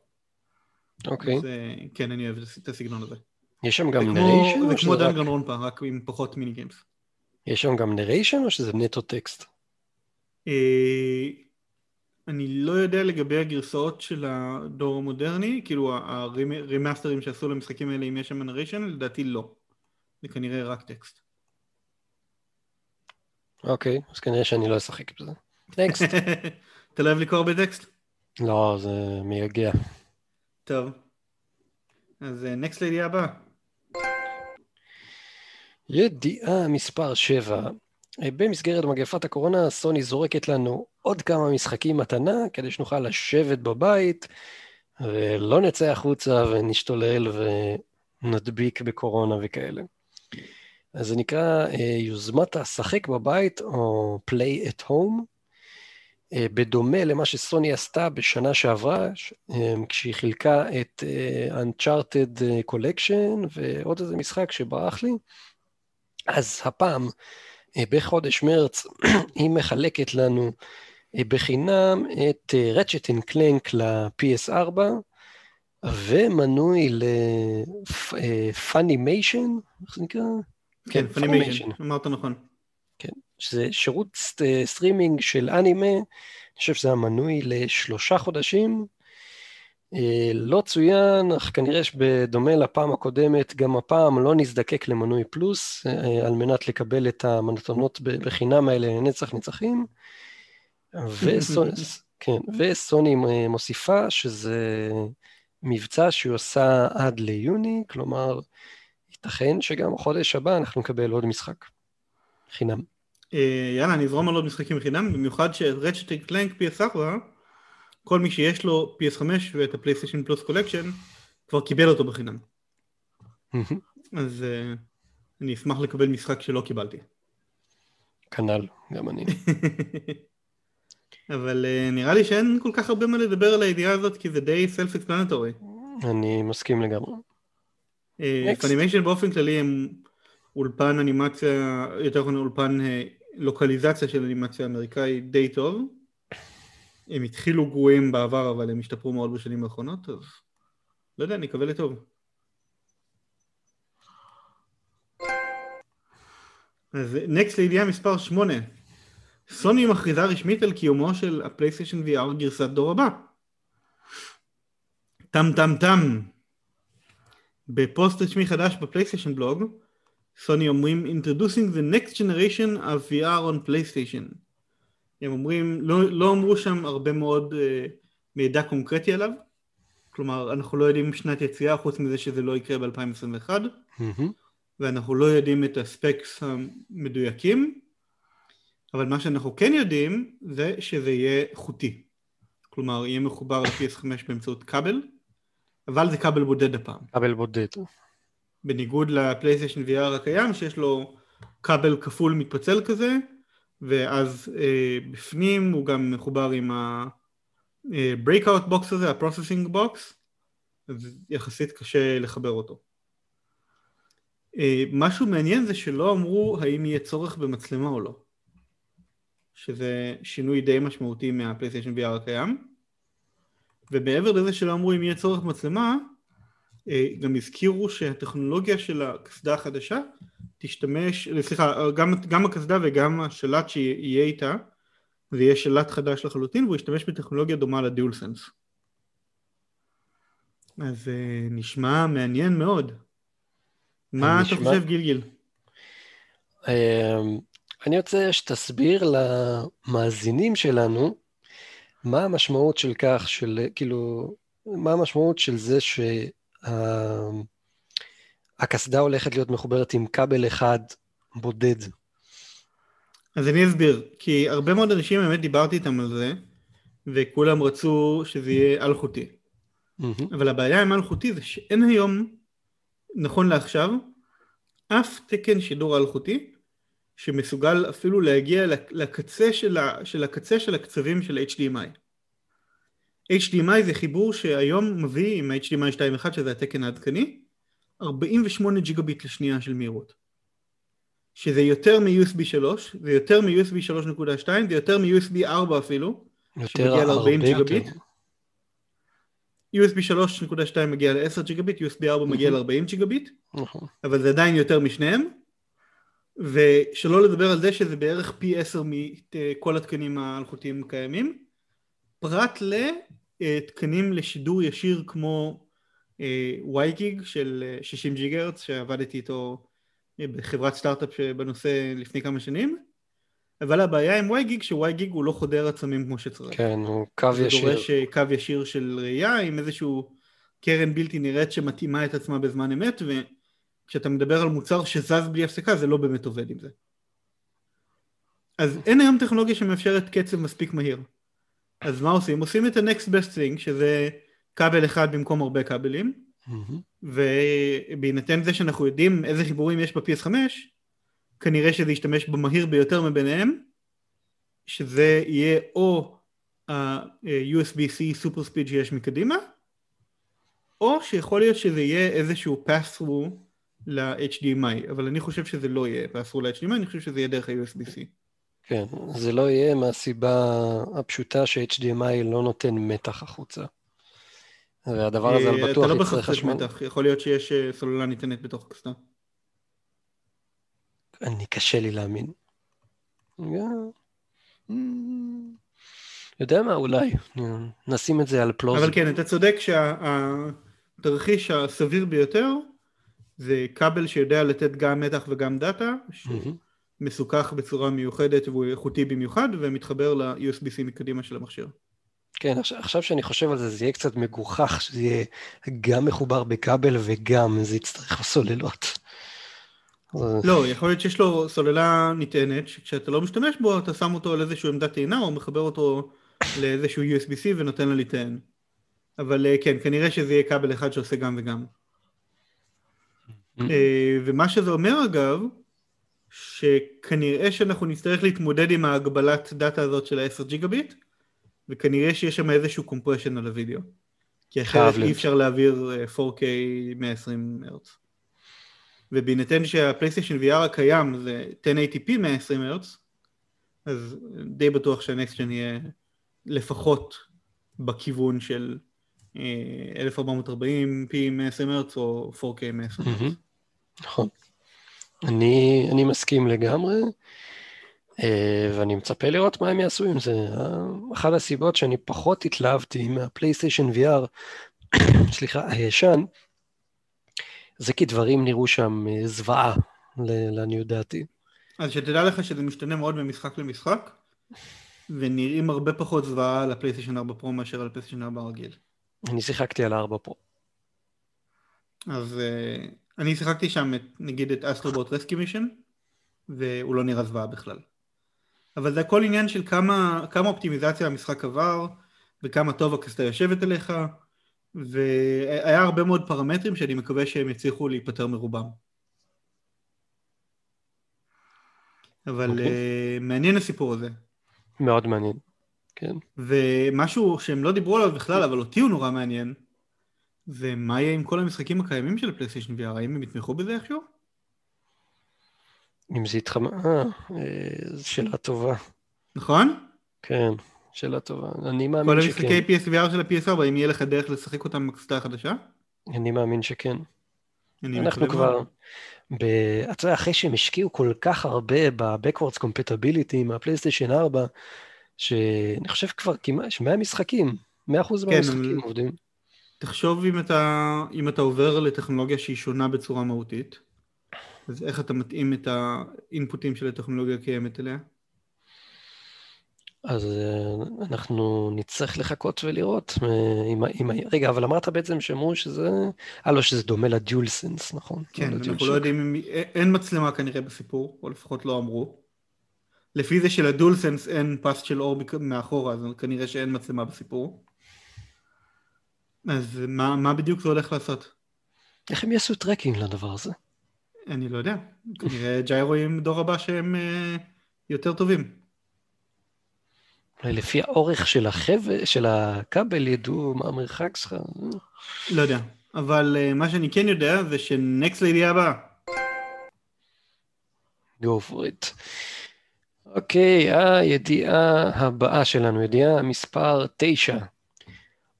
אוקיי. אז כן, אני אוהב את הסגנון הזה. יש שם גם narration? זה כמו דנגן רונפה, רק עם פחות mini games. יש שם גם narration או שזה נטו טקסט? אה, אני לא יודע לגבי הגרסאות של הדור המודרני, כאילו הרימאסטרים שעשו למשחקים האלה אם יש שם narration, לדעתי לא. זה כנראה רק טקסט. אוקיי, אז כנראה שאני לא אשחק בזה. טקסט. אתה לא אוהב לקרוא בטקסט? לא, זה מייגע. טוב. אז נקסט אה, לידיעה הבאה. ידיעה מספר 7. אה, במסגרת מגפת הקורונה, סוני זורקת לנו עוד כמה משחקים מתנה, כדי שנוכל לשבת בבית, ולא נצא החוצה ונשתולל ונדבק בקורונה וכאלה. אז זה נקרא אה, יוזמת השחק בבית, או play at home, אה, בדומה למה שסוני עשתה בשנה שעברה, אה, כשהיא חילקה את Uncharted Collection ועוד איזה משחק שברח לי, אז הפעם, בחודש מרץ, היא מחלקת לנו בחינם את רצ'ט אנד קלנק ל-PS4, ומנוי לפאנימיישן, איך זה נקרא? כן, פאנימיישן, אמרת נכון. כן, שזה שירות סטרימינג של אנימה, אני חושב שזה המנוי לשלושה חודשים. אה, לא צוין, אך כנראה שבדומה לפעם הקודמת, גם הפעם לא נזדקק למנוי פלוס, אה, על מנת לקבל את המתנות בחינם האלה לנצח נצחים. וסוני, כן, וסוני מוסיפה שזה מבצע שהיא עושה עד ליוני, כלומר, ייתכן שגם חודש הבא אנחנו נקבל עוד משחק. חינם. אה, יאללה, אני אזרום על עוד משחקים חינם, במיוחד שרצ'ט קלנק PS4, כל מי שיש לו PS5 ואת הפלייסטיישן פלוס קולקשן, כבר קיבל אותו בחינם. אז uh, אני אשמח לקבל משחק שלא קיבלתי. כנ"ל, גם אני. אבל uh, נראה לי שאין כל כך הרבה מה לדבר על הידיעה הזאת, כי זה די סלף אקספלנטורי. אני מסכים לגמרי. פנימיישן באופן כללי הם אולפן אנימציה, יותר נכון אולפן לוקליזציה של אנימציה אמריקאי די טוב. הם התחילו גרועים בעבר, אבל הם השתפרו מאוד בשנים האחרונות, אז לא יודע, אני אקווה לטוב. אז next לידיעה מספר 8. סוני מכריזה רשמית על קיומו של הפלייסטיישן VR גרסת דור הבא. טם טם טם. בפוסט רשמי חדש בפלייסטיישן בלוג, סוני אומרים Introducing the next generation of VR on PlayStation. הם אומרים, לא, לא אמרו שם הרבה מאוד uh, מידע קונקרטי עליו, כלומר אנחנו לא יודעים שנת יציאה חוץ מזה שזה לא יקרה ב-2021, mm-hmm. ואנחנו לא יודעים את הספקס המדויקים, אבל מה שאנחנו כן יודעים זה שזה יהיה חוטי, כלומר יהיה מחובר ל-PS5 באמצעות כבל, אבל זה כבל בודד הפעם. כבל בודד. בניגוד לפלייסטיישן VR הקיים שיש לו כבל כפול מתפצל כזה ואז אה, בפנים הוא גם מחובר עם ה-breakout box הזה, ה-processing box אז יחסית קשה לחבר אותו. אה, משהו מעניין זה שלא אמרו האם יהיה צורך במצלמה או לא שזה שינוי די משמעותי מהפלייסטיישן VR הקיים. ומעבר לזה שלא אמרו אם יהיה צורך במצלמה אה, גם הזכירו שהטכנולוגיה של הקסדה החדשה תשתמש, סליחה, גם, גם הקסדה וגם השלט שיהיה איתה זה יהיה שלט חדש לחלוטין והוא ישתמש בטכנולוגיה דומה לדיול סנס. אז אה, נשמע מעניין מאוד. מה נשמע... אתה חושב גילגיל? אמ, אני רוצה שתסביר למאזינים שלנו מה המשמעות של כך, של כאילו, מה המשמעות של זה ש... הקסדה הולכת להיות מחוברת עם כבל אחד בודד. אז אני אסביר, כי הרבה מאוד אנשים, באמת דיברתי איתם על זה, וכולם רצו שזה יהיה אלחוטי. Mm-hmm. אבל הבעיה עם אלחוטי זה שאין היום, נכון לעכשיו, אף תקן שידור אלחוטי שמסוגל אפילו להגיע לקצה של, ה, של הקצה של הקצבים של HDMI. HDMI זה חיבור שהיום מביא עם HDMI 2.1 שזה התקן העדכני 48 ג'יגה ביט לשנייה של מהירות. שזה יותר מ-USB 3 זה יותר מ-USB 3.2 זה יותר מ-USB 4 אפילו שמגיע ל-40 ג'יגה ביט USB 3.2 מגיע ל-10 ג'יגה ביט USB 4 מגיע ל-40 ג'יגה ביט אבל זה עדיין יותר משניהם ושלא לדבר על זה שזה בערך פי 10 מכל התקנים האלחוטיים הקיימים פרט לתקנים לשידור ישיר כמו וייגיג אה, של 60 ג'יגרץ שעבדתי איתו אה, בחברת סטארט-אפ בנושא לפני כמה שנים אבל הבעיה עם וייגיג שוייגיג הוא לא חודר עצמים כמו שצריך. כן, הוא קו ישיר. זה דורש אה, קו ישיר של ראייה עם איזשהו קרן בלתי נראית שמתאימה את עצמה בזמן אמת וכשאתה מדבר על מוצר שזז בלי הפסקה זה לא באמת עובד עם זה. אז אין היום טכנולוגיה שמאפשרת קצב מספיק מהיר. אז מה עושים? עושים את ה-next best thing, שזה כבל אחד במקום הרבה כבלים, mm-hmm. ובהינתן זה שאנחנו יודעים איזה חיבורים יש ב-PS5, כנראה שזה ישתמש במהיר ביותר מביניהם, שזה יהיה או ה-USB-C סופר ספיד שיש מקדימה, או שיכול להיות שזה יהיה איזשהו pass-through ל-HDMI, אבל אני חושב שזה לא יהיה pass-through ל-HDMI, אני חושב שזה יהיה דרך ה-USB-C. כן, זה לא יהיה מהסיבה הפשוטה ש-HDMI לא נותן מתח החוצה. והדבר הזה על אה, בטוח לא יצטרך חשמל. מתח, יכול להיות שיש אה, סוללה ניתנת בתוך הקסדה. אני קשה לי להאמין. יודע מה, אולי. נשים את זה על פלוז. אבל כן, אתה צודק שהתרחיש הסביר ביותר זה כבל שיודע לתת גם מתח וגם דאטה. מסוכך בצורה מיוחדת והוא איכותי במיוחד ומתחבר ל-USB-C מקדימה של המכשיר. כן, עכשיו שאני חושב על זה, זה יהיה קצת מגוחך שזה יהיה גם מחובר בכבל וגם זה יצטרך סוללות. לא, יכול להיות שיש לו סוללה נטענת, שכשאתה לא משתמש בו, אתה שם אותו על איזשהו עמדת טעינה, או מחבר אותו לאיזשהו USB-C ונותן לו לטען. אבל אה, כן, כנראה שזה יהיה כבל אחד שעושה גם וגם. אה, ומה שזה אומר אגב, שכנראה שאנחנו נצטרך להתמודד עם ההגבלת דאטה הזאת של ה-10 ג'יגה ביט, וכנראה שיש שם איזשהו קומפרשן על הוידאו. כי אחרת אי אפשר להעביר 4K 120 הרץ. ובהינתן שהפלייסטיישן VR הקיים זה 1080p 120 הרץ, אז די בטוח שהנקסט ג'ן יהיה לפחות בכיוון של 1440p 120 הרץ או 4K 120 הרץ. נכון. אני, אני מסכים לגמרי, אה, ואני מצפה לראות מה הם יעשו עם זה. אחת הסיבות שאני פחות התלהבתי מהפלייסטיישן VR, סליחה, הישן, זה כי דברים נראו שם אה, זוועה, לעניות דעתי. אז שתדע לך שזה משתנה מאוד ממשחק למשחק, ונראים הרבה פחות זוועה על הפלייסטיישן 4 פרו מאשר על הפלייסטיישן 4 רגיל. אני שיחקתי על 4 פרו. אז אני שיחקתי שם את, נגיד את אסטרובוט רסקי מישן, והוא לא נראה זוועה בכלל. אבל זה הכל עניין של כמה, כמה אופטימיזציה המשחק עבר, וכמה טוב הקסטה יושבת אליך, והיה הרבה מאוד פרמטרים שאני מקווה שהם יצליחו להיפטר מרובם. אבל okay. uh, מעניין הסיפור הזה. מאוד מעניין, כן. ומשהו שהם לא דיברו עליו בכלל, אבל אותי הוא נורא מעניין, זה מה יהיה עם כל המשחקים הקיימים של פלייסטיישן VR, האם הם יתמכו בזה איכשהו? אם זה יתחמ... אה, זו שאלה טובה. נכון? כן. שאלה טובה. אני מאמין שכן. כל המשחקי PSVR של ה-PS4, אם יהיה לך דרך לשחק אותם בקסטה החדשה? אני מאמין שכן. אני אנחנו כבר, ב... אתה יודע, אחרי שהם השקיעו כל כך הרבה ב-Backwards Compatibility עם הפלייסטיישן 4, שאני חושב כבר כמעט, 100 משחקים, 100% כן, מהמשחקים עובדים. תחשוב אם אתה, אם אתה עובר לטכנולוגיה שהיא שונה בצורה מהותית, אז איך אתה מתאים את האינפוטים של הטכנולוגיה הקיימת אליה? אז אה, אנחנו נצטרך לחכות ולראות. עם, עם, רגע, אבל אמרת בעצם שאמרו שזה... אה, לא, שזה דומה לדיול סנס, נכון? כן, אנחנו לא יודעים אם... אין מצלמה כנראה בסיפור, או לפחות לא אמרו. לפי זה שלדיול סנס אין פס של אור מאחורה, אז כנראה שאין מצלמה בסיפור. אז מה, מה בדיוק זה הולך לעשות? איך הם יעשו tracking לדבר הזה? אני לא יודע. כנראה ג'יירואים דור הבא שהם uh, יותר טובים. אולי לפי האורך של החבל, של הכבל ידעו מה המרחק שלך. לא יודע, אבל uh, מה שאני כן יודע זה ש next לידיעה הבאה. go for it. אוקיי, okay, הידיעה הבאה שלנו, ידיעה מספר 9.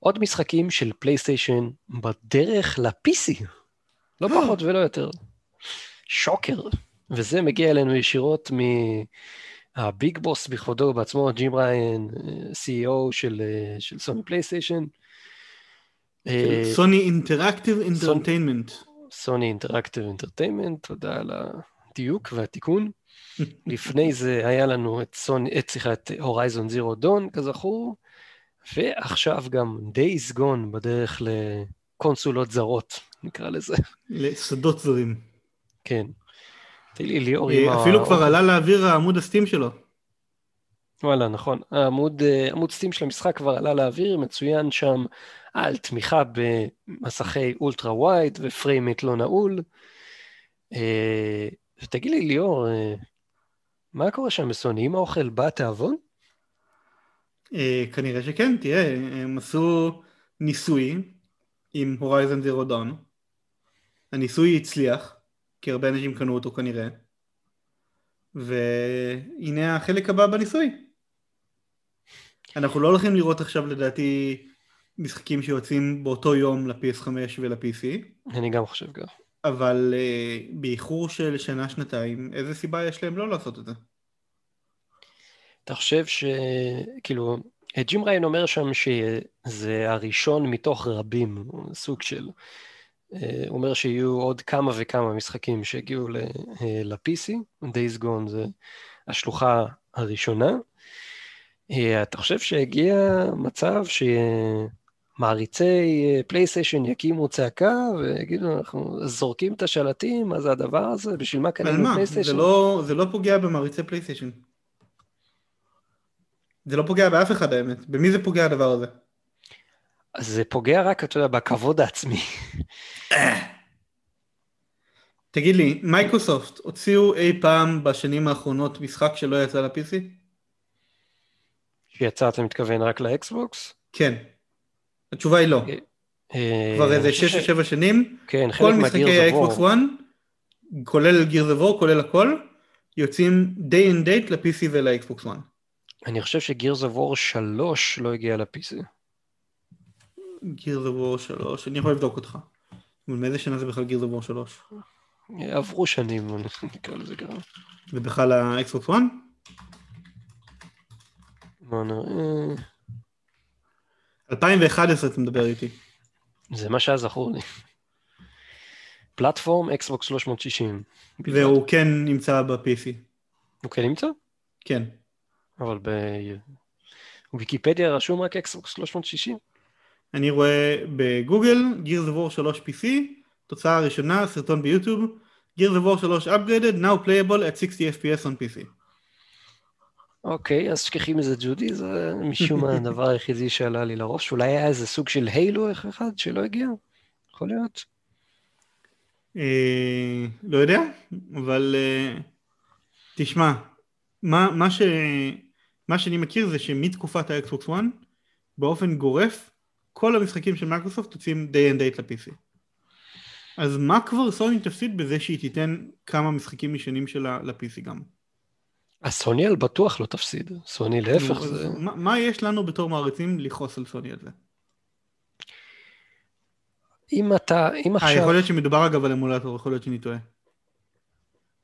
עוד משחקים של פלייסטיישן בדרך ל-PC. לא פחות ולא יותר. shocker. וזה מגיע אלינו ישירות מ... ה big boss בכבודו ובעצמו, ג'ים ראיין, CEO של, של סוני פלייסטיישן. סוני אינטראקטיב אינטרטיימנט. סוני אינטראקטיב אינטרטיימנט, תודה על הדיוק והתיקון. לפני זה היה לנו את סוני, את סליחה, את הורייזון זירו דון, כזכור, ועכשיו גם Days Gone בדרך לקונסולות זרות, נקרא לזה. לשדות זרים. כן. תן לי ליאור עם ה... אפילו כבר עלה לאוויר העמוד הסטים שלו. וואלה, נכון. העמוד, אה, עמוד סטים של המשחק כבר עלה לאוויר, מצוין שם על תמיכה במסכי אולטרה ווייד ופריימט לא נעול. אה, ותגיד לי, ליאור, אה, מה קורה שם בסוני? אם האוכל בא תיאבון? כנראה שכן, תראה, הם עשו ניסוי עם הורייזן זירו דון. הניסוי הצליח. כי הרבה אנשים קנו אותו כנראה. והנה החלק הבא בניסוי. אנחנו לא הולכים לראות עכשיו לדעתי משחקים שיוצאים באותו יום ל-PS5 ול-PC. אני גם חושב כך. אבל uh, באיחור של שנה-שנתיים, איזה סיבה יש להם לא לעשות את זה? אתה חושב ש... כאילו, ג'ים ריין אומר שם שזה הראשון מתוך רבים, סוג של... אה, הוא אומר שיהיו עוד כמה וכמה משחקים שיגיעו אה, ל-PC, Days Gone זה השלוחה הראשונה. אה, אתה חושב שהגיע מצב מעריצי פלייסיישן יקימו צעקה ויגידו, אנחנו זורקים את השלטים, מה זה הדבר הזה? בשביל מה קנינו פלייסיישן? זה לא, זה לא פוגע במעריצי פלייסיישן. זה לא פוגע באף אחד האמת. במי זה פוגע הדבר הזה? זה פוגע רק, אתה יודע, בכבוד העצמי. תגיד לי, מייקרוסופט הוציאו אי פעם בשנים האחרונות משחק שלא יצא ל-PC? שיצא, אתה מתכוון רק לאקסבוקס? כן. התשובה היא לא. אה, כבר איזה 6 או 7 שנים, כן, כל משחקי האקסבוקס 1, כולל Gears of War, כולל הכל, יוצאים day and date ל-PC ול-Xbox 1. אני חושב ש Gears of War 3 לא הגיע ל-PC. Gears of War 3, אני יכול לבדוק אותך. מאיזה שנה זה בכלל Gears of War 3? עברו שנים, נקרא לזה ככה. זה בכלל האקסבוקס 1? בוא נראה. 2011 אתה מדבר איתי. זה מה שהיה זכור לי. platform אקסבוקס 360. והוא כן נמצא ב-PC. הוא כן נמצא? כן. אבל בוויקיפדיה רשום רק אקסבוקס 360. אני רואה בגוגל, Gears of War 3 PC, תוצאה הראשונה, סרטון ביוטיוב, Gears of War 3 upgraded, now playable at 60 FPS on PC. אוקיי, אז שכחי מזה ג'ודי, זה משום הדבר היחידי שעלה לי לראש. אולי היה איזה סוג של הילו אחד שלא הגיע? יכול להיות. אה, לא יודע, אבל אה, תשמע, מה, מה, ש, מה שאני מכיר זה שמתקופת האקסבוקס 1, באופן גורף, כל המשחקים של מייקרוסופט יוצאים day and date ל-PC. אז מה כבר סוני תפסיד בזה שהיא תיתן כמה משחקים משנים שלה ל-PC גם? אז סוני על בטוח לא תפסיד, סוני להפך זה... מה, מה יש לנו בתור מעריצים לכעוס על סוני על זה? אם אתה, אם עכשיו... יכול להיות שמדובר אגב על אמולטור, יכול להיות שאני טועה.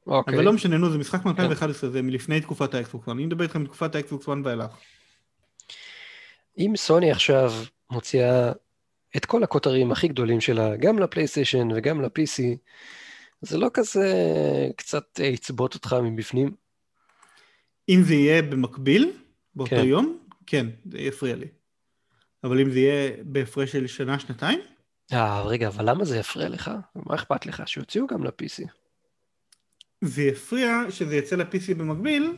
אוקיי. אבל לא משנה, נו, זה משחק מ-2011, זה מלפני תקופת האקסבוקס 1, אני מדבר איתכם מתקופת האקסבוקס 1 ואילך. אם סוני עכשיו מוציאה את כל הכותרים הכי גדולים שלה, גם לפלייסטיישן וגם ל-PC, זה לא כזה קצת יצבוט אותך מבפנים? אם זה יהיה במקביל, באותו כן. יום, כן, זה יפריע לי. אבל אם זה יהיה בהפרש של שנה, שנתיים? אה, רגע, אבל למה זה יפריע לך? מה אכפת לך? שיוציאו גם ל-PC. זה יפריע שזה יצא ל-PC במקביל,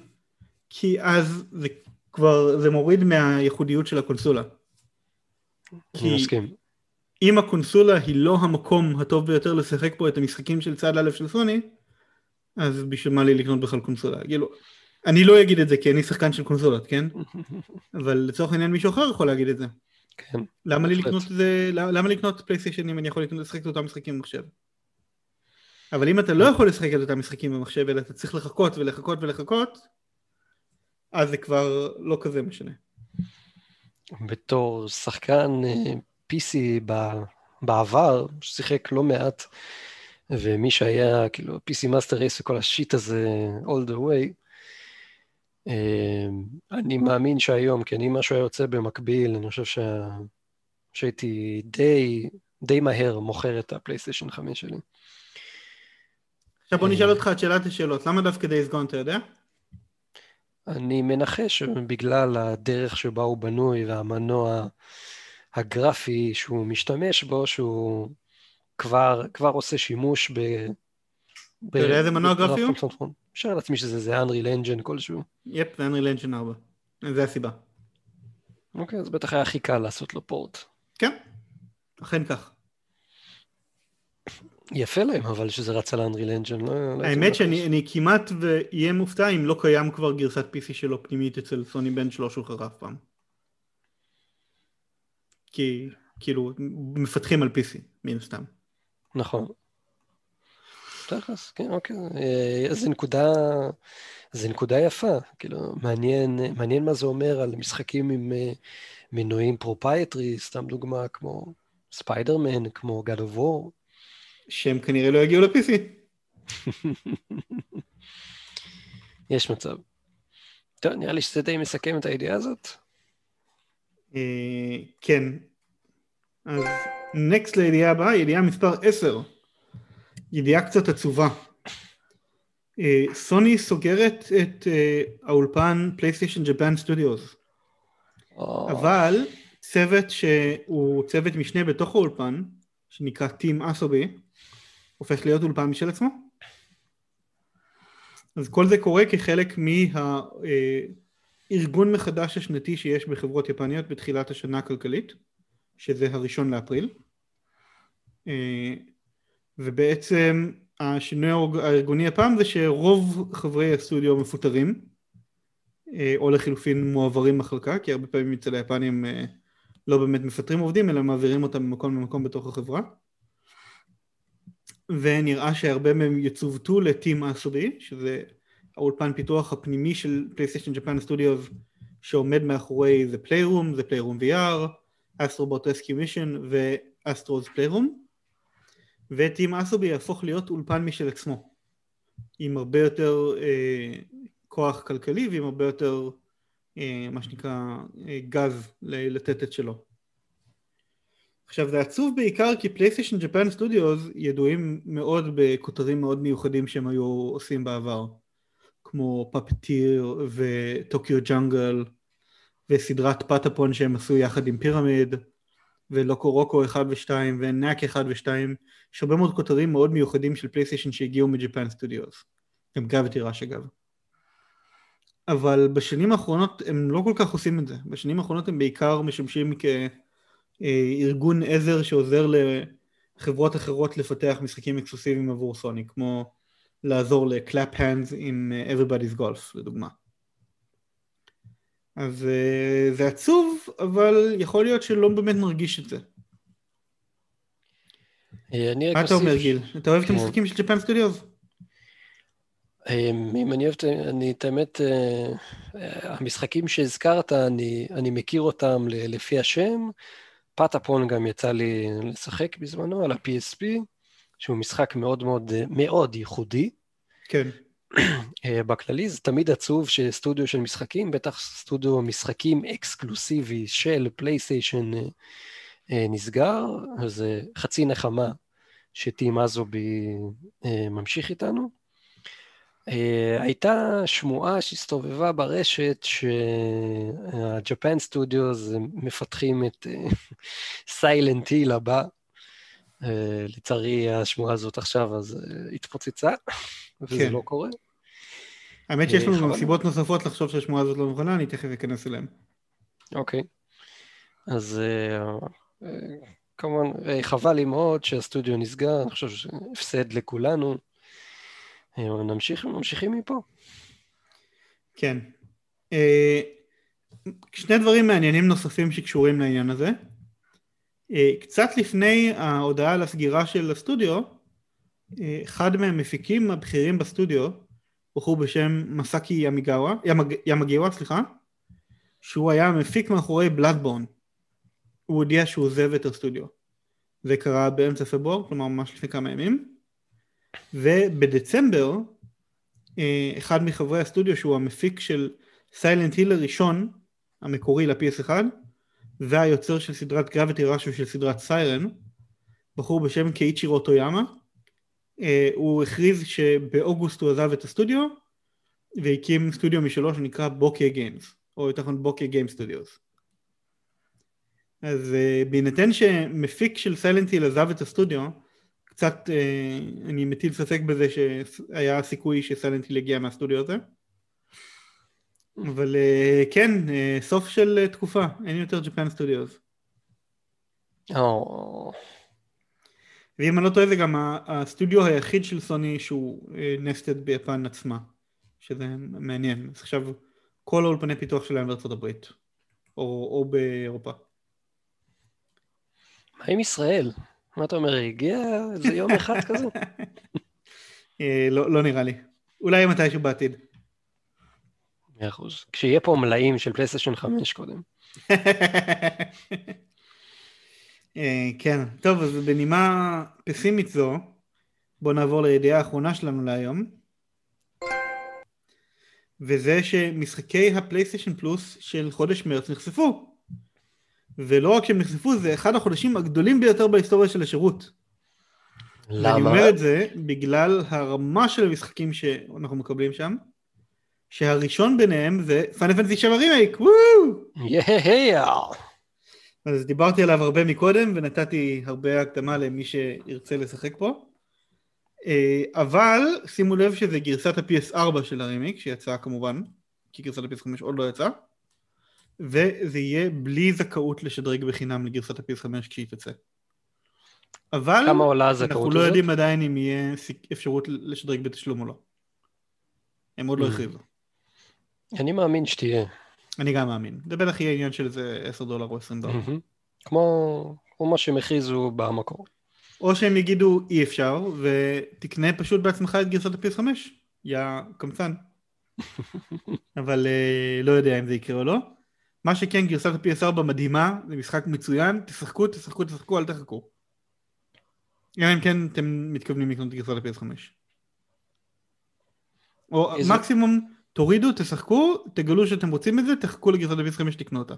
כי אז זה כבר, זה מוריד מהייחודיות של הקונסולה. אני מסכים. אם הקונסולה היא לא המקום הטוב ביותר לשחק פה את המשחקים של צד א' של סוני, אז בשביל מה לי לקנות בכלל קונסולה? כאילו, אני לא אגיד את זה כי אני שחקן של קונסולות, כן? אבל לצורך העניין מישהו אחר יכול להגיד את זה. כן. למה לי לקנות את זה, למה לקנות פלייסטיישן אם אני יכול לשחק את אותם משחקים במחשב? אבל אם אתה לא יכול לשחק את אותם משחקים במחשב, אלא אתה צריך לחכות ולחכות ולחכות, אז זה כבר לא כזה משנה. בתור שחקן אה, PC בעבר, ששיחק לא מעט, ומי שהיה כאילו PC Master Race וכל השיט הזה all the way, אה, אני מאמין שהיום, כן, אם משהו היה יוצא במקביל, אני חושב שה... שהייתי די, די מהר מוכר את הפלייסטיישן 5 שלי. עכשיו בוא נשאל אותך את שאלת השאלות, למה דווקא Days Gone אתה יודע? אני מנחש שבגלל הדרך שבה הוא בנוי והמנוע הגרפי שהוא משתמש בו, שהוא כבר, כבר עושה שימוש ב... אתה יודע איזה מנוע גרפי הוא? אפשר לעצמי שזה זה Unreal Engine כלשהו. יפ, זה Unreal Engine 4. זה הסיבה. אוקיי, אז בטח היה הכי קל לעשות לו פורט. כן, אכן כך. יפה להם, אבל שזה רץ על Engine. לא, לא האמת שאני כמעט ואהיה מופתע אם לא קיים כבר גרסת PC שלו פנימית אצל סוני בן שלו שוחרר אף פעם. כי כאילו מפתחים על PC, מן הסתם. נכון. תכלס, כן, אוקיי. אה, זו נקודה, זו נקודה יפה. כאילו, מעניין, מעניין מה זה אומר על משחקים עם אה, מנועים proprietary, סתם דוגמה כמו ספיידרמן, כמו God of War. שהם כנראה לא יגיעו ל-PC. יש מצב. טוב, נראה לי שזה די מסכם את הידיעה הזאת. אה, כן. אז next לידיעה הבאה, ידיעה מספר 10. ידיעה קצת עצובה. אה, סוני סוגרת את אה, האולפן פלייסטיישן ג'פן סטודיוס. אבל צוות שהוא צוות משנה בתוך האולפן, שנקרא Team אסובי, הופך להיות אולפן משל עצמו. אז כל זה קורה כחלק מהארגון מחדש השנתי שיש בחברות יפניות בתחילת השנה הכלכלית, שזה הראשון לאפריל. אה, ובעצם השינוי הארגוני הפעם זה שרוב חברי הסטודיו מפוטרים, אה, או לחילופין מועברים מחלקה, כי הרבה פעמים אצל היפנים אה, לא באמת מפטרים עובדים, אלא מעבירים אותם ממקום למקום בתוך החברה. ונראה שהרבה מהם יצוותו ל-Team Asobi, שזה האולפן פיתוח הפנימי של PlayStation Japan Studios שעומד מאחורי The Playroom, The Playroom VR, Astro Bot Rescue Mission ו Astro's Playroom ו Team Asobi יהפוך להיות אולפן משל עצמו עם הרבה יותר אה, כוח כלכלי ועם הרבה יותר אה, מה שנקרא אה, גז לתת את שלו עכשיו זה עצוב בעיקר כי PlayStation Japan Studios ידועים מאוד בכותרים מאוד מיוחדים שהם היו עושים בעבר כמו Puppeteer ו Tokyo Jungle וסדרת Patapon שהם עשו יחד עם פירמיד ו LocoRoco 1 ו-2 ו Knack 1 ו-2 יש הרבה מאוד כותרים מאוד מיוחדים של פלייסטיישן שהגיעו מ Japan Studios גם Gravity Rush אגב. אבל בשנים האחרונות הם לא כל כך עושים את זה. בשנים האחרונות הם בעיקר משמשים כארגון עזר שעוזר לחברות אחרות לפתח משחקים אקסקלוסיביים עבור סוני כמו לעזור ל Clap Hanz עם Everybody's Golf לדוגמה אז uh, זה עצוב, אבל יכול להיות שלא באמת נרגיש את זה. אה, מה אתה אומר גיל? אתה אוהב את המשחקים של Japan Studios? אם אני אוהב, אני את האמת, אה, המשחקים שהזכרת, אני, אני מכיר אותם לפי השם. Patapon גם יצא לי לשחק בזמנו על ה-PSP, שהוא משחק מאוד מאוד מאוד ייחודי. כן. אה, בכללי זה תמיד עצוב שסטודיו של משחקים, בטח סטודיו משחקים אקסקלוסיבי של פלייסטיישן אה, אה, נסגר, אז חצי נחמה ש Team Asobi ממשיך איתנו. הייתה שמועה שהסתובבה ברשת שה Japan Studios מפתחים את סיילנט היל הבא. לצערי השמועה הזאת עכשיו אז התפוצצה. וזה כן. לא קורה. האמת שיש לנו סיבות נוספות לחשוב שהשמועה הזאת לא נכונה, אני תכף אכנס אליהן. אוקיי. אז אה, אה, כמובן, אה, חבל לי מאוד שהסטודיו נסגר, אני חושב שהפסד לכולנו. נמשיך, ממשיכים מפה. כן. שני דברים מעניינים נוספים שקשורים לעניין הזה. קצת לפני ההודעה על הסגירה של הסטודיו, אחד מהמפיקים הבכירים בסטודיו, בחור בשם מסקי ימיגאווה, ימג, סליחה, שהוא היה המפיק מאחורי בלאדבורן. הוא הודיע שהוא עוזב את הסטודיו. זה קרה באמצע פברואר, כלומר ממש לפני כמה ימים. ובדצמבר, אה, אחד מחברי הסטודיו שהוא המפיק של Silent Hill הראשון, המקורי ל-PS1, והיוצר של סדרת Gravity Rush ושל סדרת Siren, בחור בשם קיצ'ירו טויאמה, אה, הוא הכריז שבאוגוסט הוא עזב את הסטודיו והקים סטודיו משלו שנקרא Bokeh Games או יותר נכון Bokeh Game Studios. אז אה, בהינתן שמפיק של Silent Hill עזב את הסטודיו קצת אה, אני מטיל ספק בזה שהיה סיכוי שסיילנטיל יגיע מהסטודיו הזה אבל כן, סוף של תקופה, אין יותר ג'פן סטודיוס. ואם אני לא טועה זה גם הסטודיו היחיד של סוני שהוא נסטד אה, ביפן עצמה, שזה מעניין. אז עכשיו כל האולפני פיתוח שלהם בארצות הברית, או, או באירופה. מה עם ישראל? מה אתה אומר, הגיע איזה יום אחד כזה? אה, לא, לא נראה לי. אולי מתישהו בעתיד. מאה אחוז. כשיהיה פה מלאים של פלייסטיישן 5 קודם. אה, כן, טוב, אז בנימה פסימית זו, בואו נעבור לידיעה האחרונה שלנו להיום. וזה שמשחקי הפלייסטיישן פלוס של חודש מרץ נחשפו. ולא רק שהם נחשפו, זה אחד החודשים הגדולים ביותר בהיסטוריה של השירות. למה? ואני אומר את זה בגלל הרמה של המשחקים שאנחנו מקבלים שם, שהראשון ביניהם זה פאנל פנטסי 7 רימייק, וואו! יאה! אז דיברתי עליו הרבה מקודם ונתתי הרבה הקדמה למי שירצה לשחק פה. אה, אבל שימו לב שזה גרסת ה-PS4 של הרימיק שיצאה כמובן, כי גרסת ה-PS5 עוד לא יצאה. וזה יהיה בלי זכאות לשדרג בחינם לגרסת ה-PS5 כשהיא תצא. אבל כמה עולה הזכאות אנחנו הזאת? לא יודעים עדיין אם יהיה אפשרות לשדרג בתשלום או לא. הם עוד לא Mm. הכריזו. אני מאמין שתהיה. אני גם מאמין. זה בטח יהיה עניין של איזה 10 דולר או 20 דולר. מהמם. כמו כמו מה שהם הכריזו במקור. או שהם יגידו אי אפשר, ותקנה פשוט בעצמך את גרסת ה-PS5, יא קמצן. אבל אה, לא יודע אם זה יקרה או לא. מה שכן, גרסת ה-PS4 מדהימה, זה משחק מצוין, תשחקו, תשחקו, תשחקו, אל תחכו. אלא אם כן אתם מתכוונים לקנות את גרסת ה-PS5. או איזה- מקסימום, תורידו, תשחקו, תגלו שאתם רוצים את זה, תחכו לגרסת ה-PS5 תקנו אותה.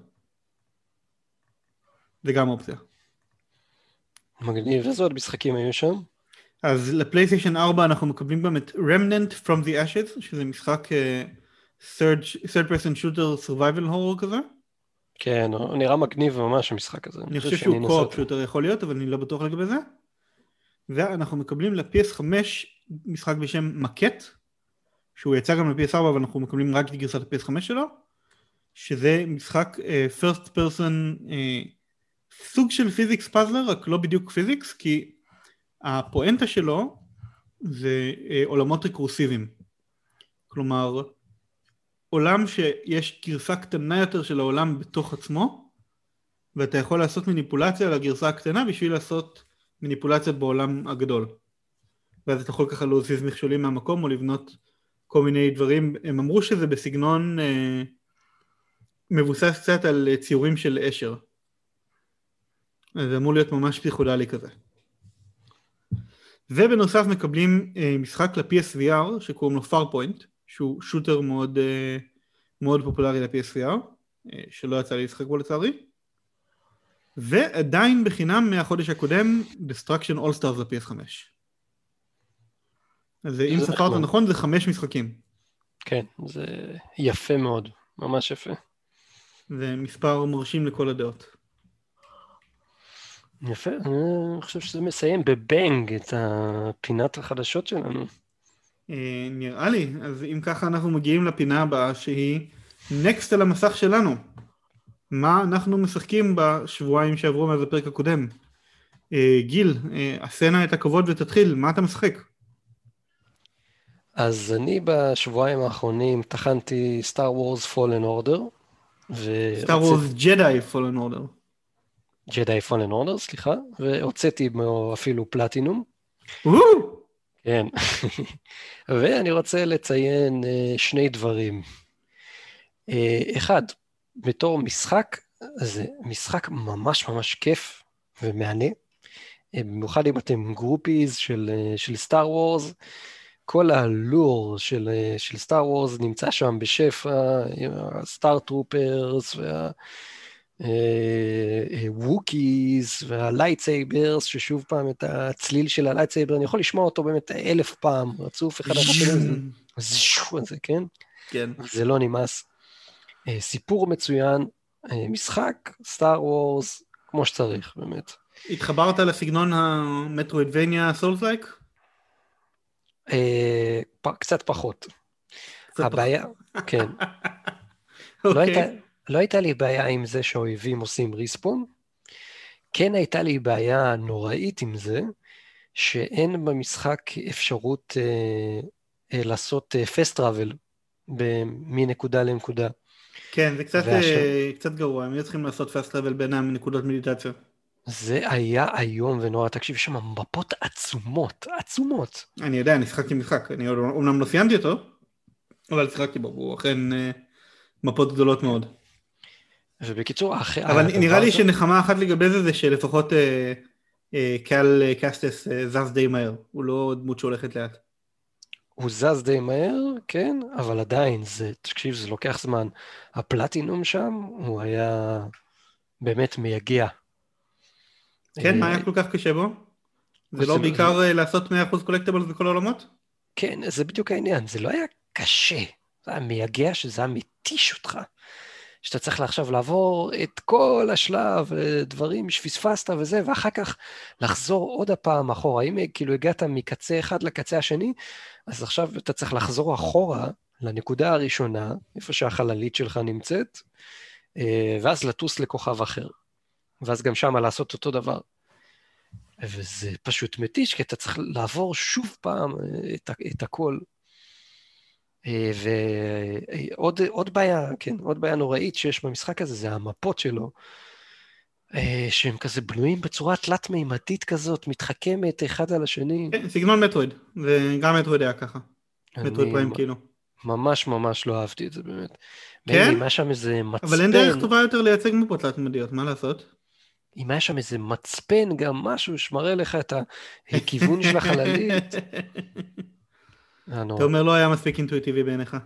זה גם אופציה. מגניב. איזה עוד משחקים היו שם? אז לפלייסטיישן 4 אנחנו מקבלים גם את Remnant From the Ashes, שזה משחק uh, third, third person shooter survival horror כזה. כן, הוא נראה מגניב ממש המשחק הזה. אני חושב שהוא קו-אופ. שיותר יכול להיות, אבל אני לא בטוח לגבי זה. ואנחנו מקבלים ל-PS5 משחק בשם מקט, שהוא יצא גם ל-PS4 אבל אנחנו מקבלים רק את גרסת ה-PS5 שלו, שזה משחק uh, first person uh, סוג של physics puzzler, רק לא בדיוק physics, כי הפואנטה שלו זה uh, עולמות רקורסיביים. כלומר, עולם שיש גרסה קטנה יותר של העולם בתוך עצמו, ואתה יכול לעשות מניפולציה על הגרסה הקטנה בשביל לעשות מניפולציות בעולם הגדול. ואז אתה יכול ככה להזיז מכשולים מהמקום או לבנות כל מיני דברים. הם אמרו שזה בסגנון אה, מבוסס קצת על אה, ציורים של אשר. זה אמור להיות ממש פסיכודלי כזה. ובנוסף מקבלים אה, משחק ל-PSVR שקוראים לו Farpoint, שהוא שוטר מאוד, אה, מאוד פופולרי ל-PSVR, אה, שלא יצא לי לשחק בו לצערי. ועדיין בחינם מהחודש הקודם, Destruction All Stars ל-PS5. אז אם זה ספרת. נכון זה חמש משחקים. כן, זה יפה מאוד. ממש יפה. זה מספר מרשים לכל הדעות. יפה, אני חושב שזה מסיים בבנג את הפינת החדשות שלנו. אה, נראה לי, אז אם ככה אנחנו מגיעים לפינה הבאה שהיא נקסט על המסך שלנו. מה אנחנו משחקים בשבועיים שעברו מאז הפרק הקודם? אה, גיל, אה, עשה נא את הכבוד ותתחיל, מה אתה משחק? אז אני בשבועיים האחרונים טחנתי סטאר וורס פולן אורדר. סטאר וורס ג'די פולן אורדר. ג'די פולן אורדר, סליחה, והוצאתי אפילו פלטינום. כן. ואני רוצה לציין אה, שני דברים. אה, אחד, בתור משחק, זה משחק ממש ממש כיף ומהנה. אה, במיוחד אם אתם groupies של, של Star Wars, כל הלור של, של Star Wars נמצא שם בשפע, עם ה star troopers וה... Wookiees וה lightsabers, ששוב פעם את הצליל של ה lightsaber, אני יכול לשמוע אותו באמת אלף פעם, רצוף אחד זשו הזה, כן? כן. זה לא נמאס. אה, סיפור מצוין, אה, משחק, סטאר וורס, כמו שצריך, באמת. התחברת לסגנון המטרואידבניה סולס לייק? אה, פ- קצת פחות. הבעיה, כן. לא אוקיי. הייתה, לא הייתה לי בעיה עם זה שהאויבים עושים ריספון, כן הייתה לי בעיה נוראית עם זה, שאין במשחק אפשרות אה, אה, לעשות פסט טראבל מנקודה לנקודה. כן, זה קצת, והשם- אה, קצת גרוע, הם היו צריכים לעשות פאסט טראבל בינם נקודות מדיטציה. זה היה איום ונורא. תקשיב, יש שם מפות עצומות, עצומות. אני יודע, אני שיחקתי משחק, אני אומנם לא סיימתי אותו, אבל שיחקתי בו, הוא אכן אה, מפות גדולות מאוד. ובקיצור, אחרי... אבל הדבר נראה לי שנחמה אחת לגבי זה, זה שלפחות אה, אה, קהל אה, קסטס אה, זז די מהר, הוא לא דמות שהולכת לאט. הוא זז די מהר, כן, אבל עדיין, זה, תקשיב, זה לוקח זמן. הפלטינום שם, הוא היה באמת מייגע. כן, מה אה, היה כל כך קשה בו? זה לא בעיקר אה, לעשות 100% קולקטבלס בכל העולמות? כן, זה בדיוק העניין, זה לא היה קשה, זה היה מייגע שזה היה מתיש אותך. שאתה צריך עכשיו לעבור את כל השלב, דברים שפספסת וזה, ואחר כך לחזור עוד הפעם אחורה. אם כאילו הגעת מקצה אחד לקצה השני, אז עכשיו אתה צריך לחזור אחורה לנקודה הראשונה, איפה שהחללית שלך נמצאת, אה, ואז לטוס לכוכב אחר. ואז גם שמה לעשות אותו דבר. וזה פשוט מתיש, כי אתה צריך לעבור שוב פעם אה, את, את הכל. אה, ועוד בעיה, כן, עוד בעיה נוראית שיש במשחק הזה, זה המפות שלו, שהם כזה בנויים בצורה תלת-מימדית כזאת, מתחכמת אחד על השני. כן, סגנון מטרואיד, וגם מטרואיד היה ככה. מטרואיד פריים כאילו. ממש ממש לא אהבתי את זה באמת. כן? אם היה שם איזה מצפן... אבל אין דרך טובה יותר לייצג מפות תלת-מימדיות, מה לעשות? אם היה שם איזה מצפן, גם משהו שמראה לך את הכיוון של החללית. אתה אומר לא היה מספיק אינטואיטיבי בעיניך.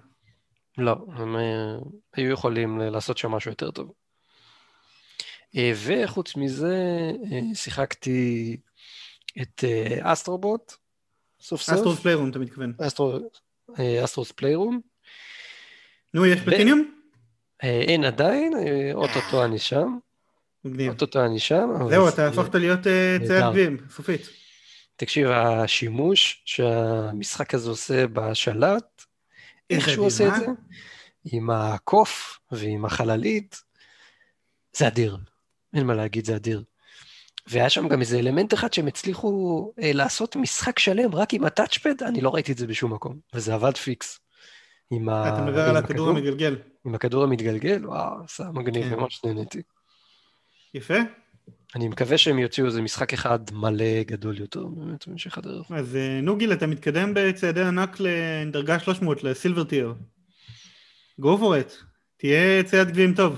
לא, הם אה, היו יכולים לעשות שם משהו יותר טוב. אה, וחוץ מזה, אה, שיחקתי את Astro Bot, סוף סוף. Astro's Playroom, אתה מתכוון. Astro's Playroom. נו, יש פלטיניום? אין עדיין, אוטוטו אני שם. מגניב. אוטוטו אני שם. זהו, אתה הפכת להיות צייד גביעים, סופית. תקשיב, השימוש שהמשחק הזה עושה בשלט, איך שהוא עושה את זה, עם הקוף ועם החללית, זה אדיר. אין מה להגיד, זה אדיר. והיה שם גם איזה אלמנט אחד שהם הצליחו אה, לעשות משחק שלם רק עם ה touchpad, אני לא ראיתי את זה בשום מקום, וזה עבד פיקס. עם ה... אתה מדבר על הכדור המתגלגל. עם הכדור המתגלגל, וואו, עשה מגניב, כן. ממש נהניתי. יפה. אני מקווה שהם יוציאו איזה משחק אחד מלא גדול יותר באמת במשך הדרך. אז אה, נוגיל, אתה מתקדם בצעדי ענק לדרגה 300, ל silver tier. go for it, תהיה צייד גביעים טוב.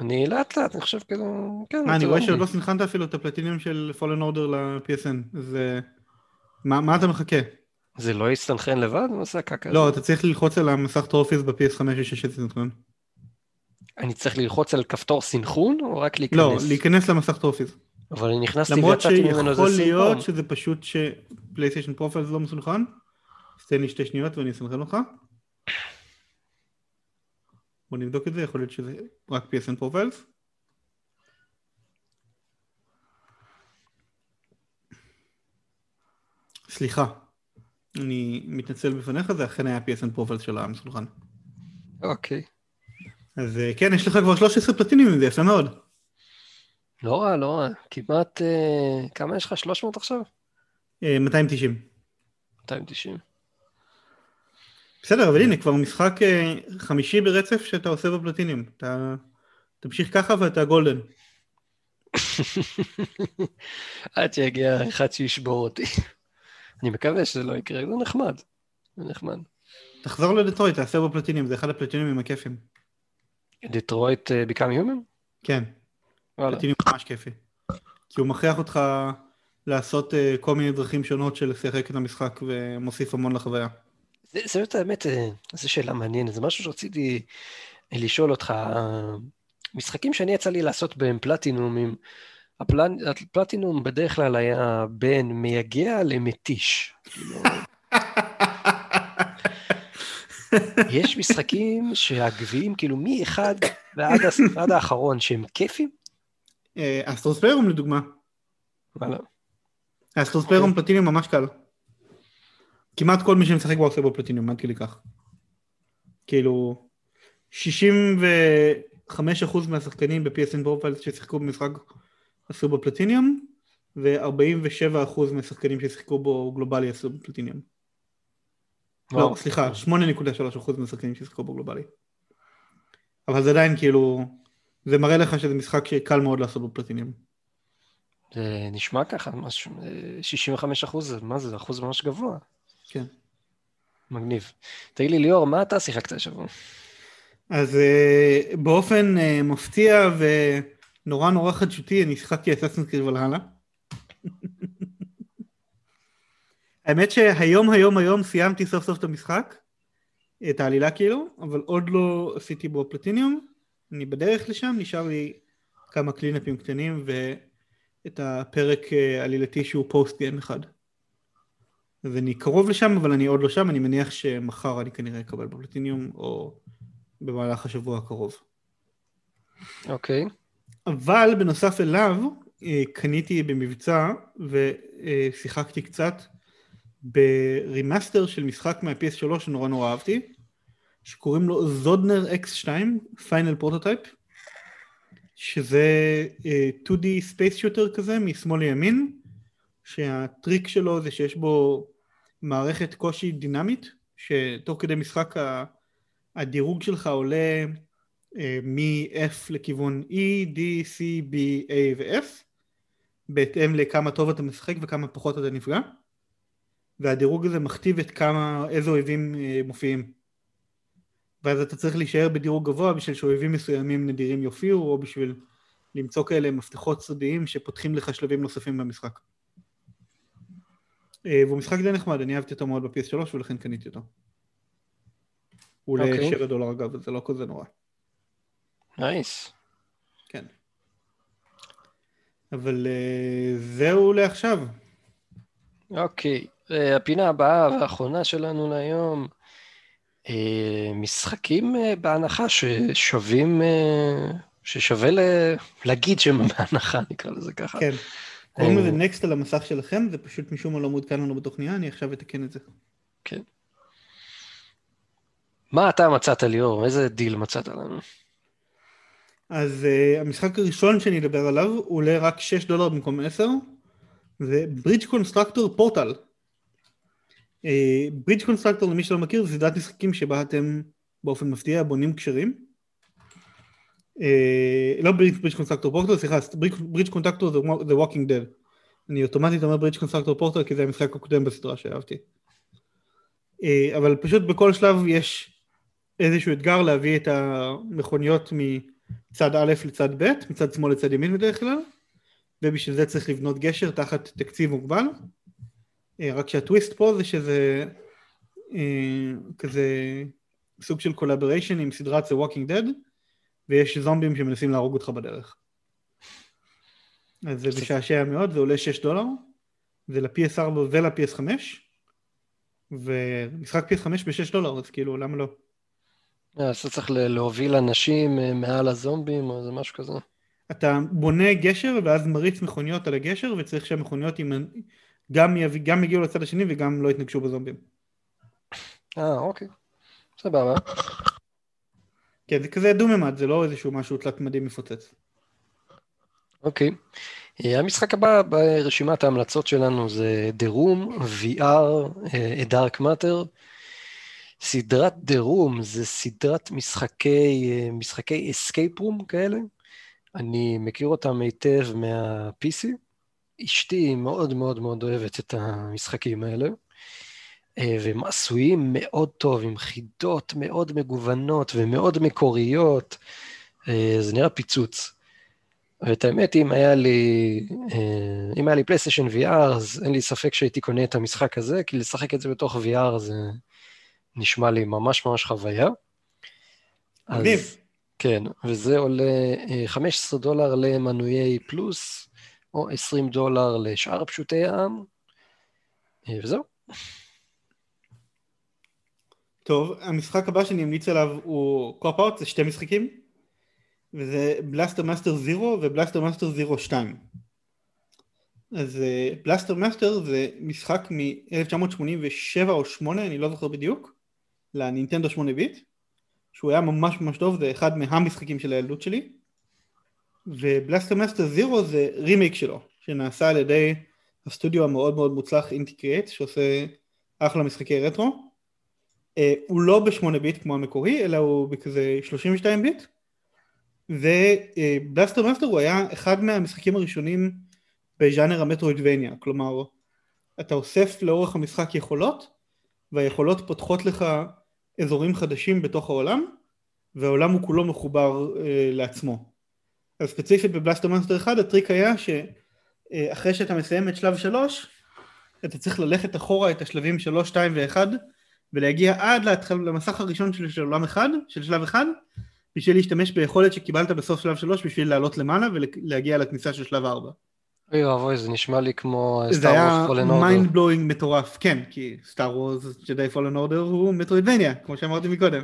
אני לאט לאט, אני חושב כאילו, כן. מה, אני רואה שעוד לא סנכרנת אפילו את הפלטינים של Fallen Order ל-PSN, אז אה, מה אתה מחכה? זה לא יסתנכרן לבד? מה זה הקקה? לא, אתה צריך ללחוץ על המסך trophies ב-PS5 שיש את סנכרן. אני צריך ללחוץ על כפתור סינכרון, או רק להיכנס? לא, להיכנס למסך trophies. אבל אני נכנסתי ויצאתי ממנו איזה סינכרון. למרות שיכול להיות שזה פשוט ש PlayStation Profiles לא מסונכרן. תן לי שתי שניות ואני אסנכרן אותך. בוא נבדוק את זה, יכול להיות שזה רק PSN Profiles. סליחה, אני מתנצל בפניך, זה אכן היה PSN Profiles שלא מסונכרן. אוקיי. Okay. אז אה, כן, יש לך כבר 13 פלטינים, זה יפה מאוד. לא רע, לא רע. כמעט, אה, כמה יש לך? 300 עכשיו? 290. אה, 290. בסדר, אבל הנה, כבר משחק חמישי ברצף שאתה עושה בפלטינים. אתה תמשיך ככה ואתה גולדן. עד שיגיע אחד שישבור אותי. אני מקווה שזה לא יקרה, זה נחמד. זה נחמד. תחזור לדטרויט, תעשה בפלטינים, זה אחד הפלטינים הכיפים. דטרויט ביקאם יומן? כן. וואלה. ממש כיפי. כי הוא מכריח אותך לעשות uh, כל מיני דרכים שונות של לשחק את המשחק ומוסיף המון לחוויה. זה, זה באמת, האמת, אה, זו שאלה מעניינת, זה משהו שרציתי לשאול אותך. משחקים שאני יצא לי לעשות בהם פלטינומים, הפלט, הפלטינום בדרך כלל היה בין מייגע למתיש. יש משחקים שהגביעים, כאילו מאחד ועד האחרון, שהם כיפים? Astro's Playroom לדוגמה. וואלה. Astro's Playroom platinum ממש קל. כמעט כל מי שמשחק בו עושה בו פלטיניום, עד כדי כך. כאילו, 65% מהשחקנים ב- PSN Profiles ששיחקו במשחק עשו בו פלטיניום, ו-47% מהשחקנים ששיחקו בו גלובלי עשו בו פלטיניום. לא, סליחה, 8.3% מהשחקנים ששיחקו בו גלובלי. אבל זה עדיין כאילו, זה מראה לך שזה משחק שקל מאוד לעשות בפלטינים. זה נשמע ככה, 65 אחוז, מה זה, אחוז ממש גבוה. כן. מגניב. תגיד לי, ליאור, מה אתה שיחקת השבוע? אז אה, באופן אה, מפתיע ונורא נורא חדשותי, אני שיחקתי אססנס קריב על הלאה. האמת שהיום היום היום סיימתי סוף סוף את המשחק, את העלילה כאילו, אבל עוד לא עשיתי בו פלטיניום, אני בדרך לשם, נשאר לי כמה קלינאפים קטנים ואת הפרק אה, עלילתי שהוא פוסט גיים אחד. אז אני קרוב לשם אבל אני עוד לא שם, אני מניח שמחר אני כנראה אקבל בפלטיניום או במהלך השבוע הקרוב. אוקיי. אבל בנוסף אליו, אה, קניתי במבצע ושיחקתי קצת ב remaster של משחק מה-PS3 שנורא נורא אהבתי, שקוראים לו Söldner-X 2, Final Prototype, שזה 2D space shooter כזה משמאל לימין, שהטריק שלו זה שיש בו מערכת קושי דינמית, שתוך כדי משחק הדירוג שלך עולה אה, מ-F לכיוון E, D, C, B, A ו-F, בהתאם לכמה טוב אתה משחק וכמה פחות אתה נפגע, והדירוג הזה מכתיב את כמה, איזה אויבים אה, מופיעים. ואז אתה צריך להישאר בדירוג גבוה בשביל שאויבים מסוימים נדירים יופיעו, או בשביל למצוא כאלה מפתחות סודיים שפותחים לך שלבים נוספים במשחק. אה, והוא משחק די נחמד, אני אהבתי אותו מאוד ב-PS3 ולכן קניתי אותו. הוא okay. 7 דולר אגב, זה לא כזה נורא. נייס. Nice. כן. אבל uh, זהו לעכשיו. אוקיי, okay. הפינה הבאה והאחרונה שלנו להיום, uh, משחקים uh, בהנחה ששווים, uh, ששווה. להגיד שהם בהנחה, נקרא לזה ככה. כן. קוראים לזה נקסט על המסך שלכם, זה פשוט משום מה לא מעודכן לנו בתוכניה, אני עכשיו אתקן את זה. כן. מה אתה מצאת ליאור? איזה דיל מצאת לנו? אז אה, המשחק הראשון שאני אדבר עליו הוא עולה רק 6 דולר במקום 10 זה Bridge Constructor Portal Bridge Constructor למי שלא מכיר זה סדרת משחקים שבה אתם באופן מפתיע בונים גשרים אה, לא Bridge Constructor Portal סליחה Bridge Constructor זה Walking Dead אני אוטומטית אומר Bridge Constructor Portal כי זה המשחק הקודם בסדרה שאהבתי אה, אבל פשוט בכל שלב יש איזשהו אתגר להביא את המכוניות. מצד א' לצד ב', מצד שמאל לצד ימין בדרך כלל, ובשביל זה צריך לבנות גשר תחת תקציב מוגבל. אה, רק שהטוויסט פה זה שזה אה, כזה סוג של collaboration עם סדרת The Walking Dead, ויש זומבים שמנסים להרוג אותך בדרך. אז זה משעשע מאוד, זה עולה 6 דולר, זה ל-PS4 ול-PS5, ומשחק PS5 ב-6 דולר, אז כאילו, למה לא? אה, אז אתה צריך להוביל אנשים מעל הזומבים או איזה משהו כזה. אתה בונה גשר ואז מריץ מכוניות על הגשר וצריך שהמכוניות גם, גם יגיעו לצד השני וגם לא יתנגשו בזומבים. אה, אוקיי. סבבה. כן, זה כזה דו-ממד, זה לא איזשהו משהו תלת מדי מפוצץ. אוקיי. אה, המשחק הבא ברשימת ההמלצות שלנו זה The Room, VR, A Dark Matter. סדרת The Room זה סדרת משחקי, אה, משחקי escape room כאלה. אני מכיר אותם היטב מה-PC. אשתי מאוד מאוד מאוד אוהבת את המשחקים האלה. אה, והם עשויים מאוד טוב, עם חידות מאוד מגוונות ומאוד מקוריות. אה, זה נראה פיצוץ. ואת האמת, אם היה לי, אם היה לי פלייסטיישן VR, אז אין לי ספק שהייתי קונה את המשחק הזה, כי לשחק את זה בתוך VR זה נשמע לי ממש ממש חוויה. מגניב. כן, וזה עולה 15 אה, דולר למנויי פלוס, או 20 דולר לשאר פשוטי העם, אה, וזהו. טוב, המשחק הבא שאני אמליץ עליו הוא cop-out, זה שתי משחקים, וזה Blaster Master Zero ו Blaster Master Zero 2. אז Blaster Master זה משחק מ-1987 או 8, אני לא זוכר בדיוק, לנינטנדו 8 ביט, שהוא היה ממש ממש טוב, זה אחד מהמשחקים של הילדות שלי, ו Blaster Master Zero זה רימייק שלו, שנעשה על ידי הסטודיו המאוד מאוד מוצלח Inti Creates, שעושה אחלה משחקי רטרו. אה, הוא לא ב-8 ביט כמו המקורי, אלא הוא בכזה 32 ביט, ו Blaster Master הוא היה אחד מהמשחקים הראשונים בז'אנר ה Metroidvania, כלומר, אתה אוסף לאורך המשחק יכולות, והיכולות פותחות לך אזורים חדשים בתוך העולם, והעולם הוא כולו מחובר אה, לעצמו. אז ספציפית ב Blaster Master 1 הטריק היה שאחרי שאתה מסיים את שלב 3, אתה צריך ללכת אחורה את השלבים 3, 2 ו-1 ולהגיע עד להתחל, למסך הראשון של, של עולם 1, של שלב 1, בשביל להשתמש ביכולת שקיבלת בסוף שלב 3 בשביל לעלות למעלה ולהגיע לכניסה של שלב 4. אוי ואבוי, זה נשמע לי כמו Star Wars Fallen Order. זה היה mind blowing מטורף, כן, כי Star Wars Jedi Fallen Order הוא Metroidvania, כמו שאמרתי מקודם.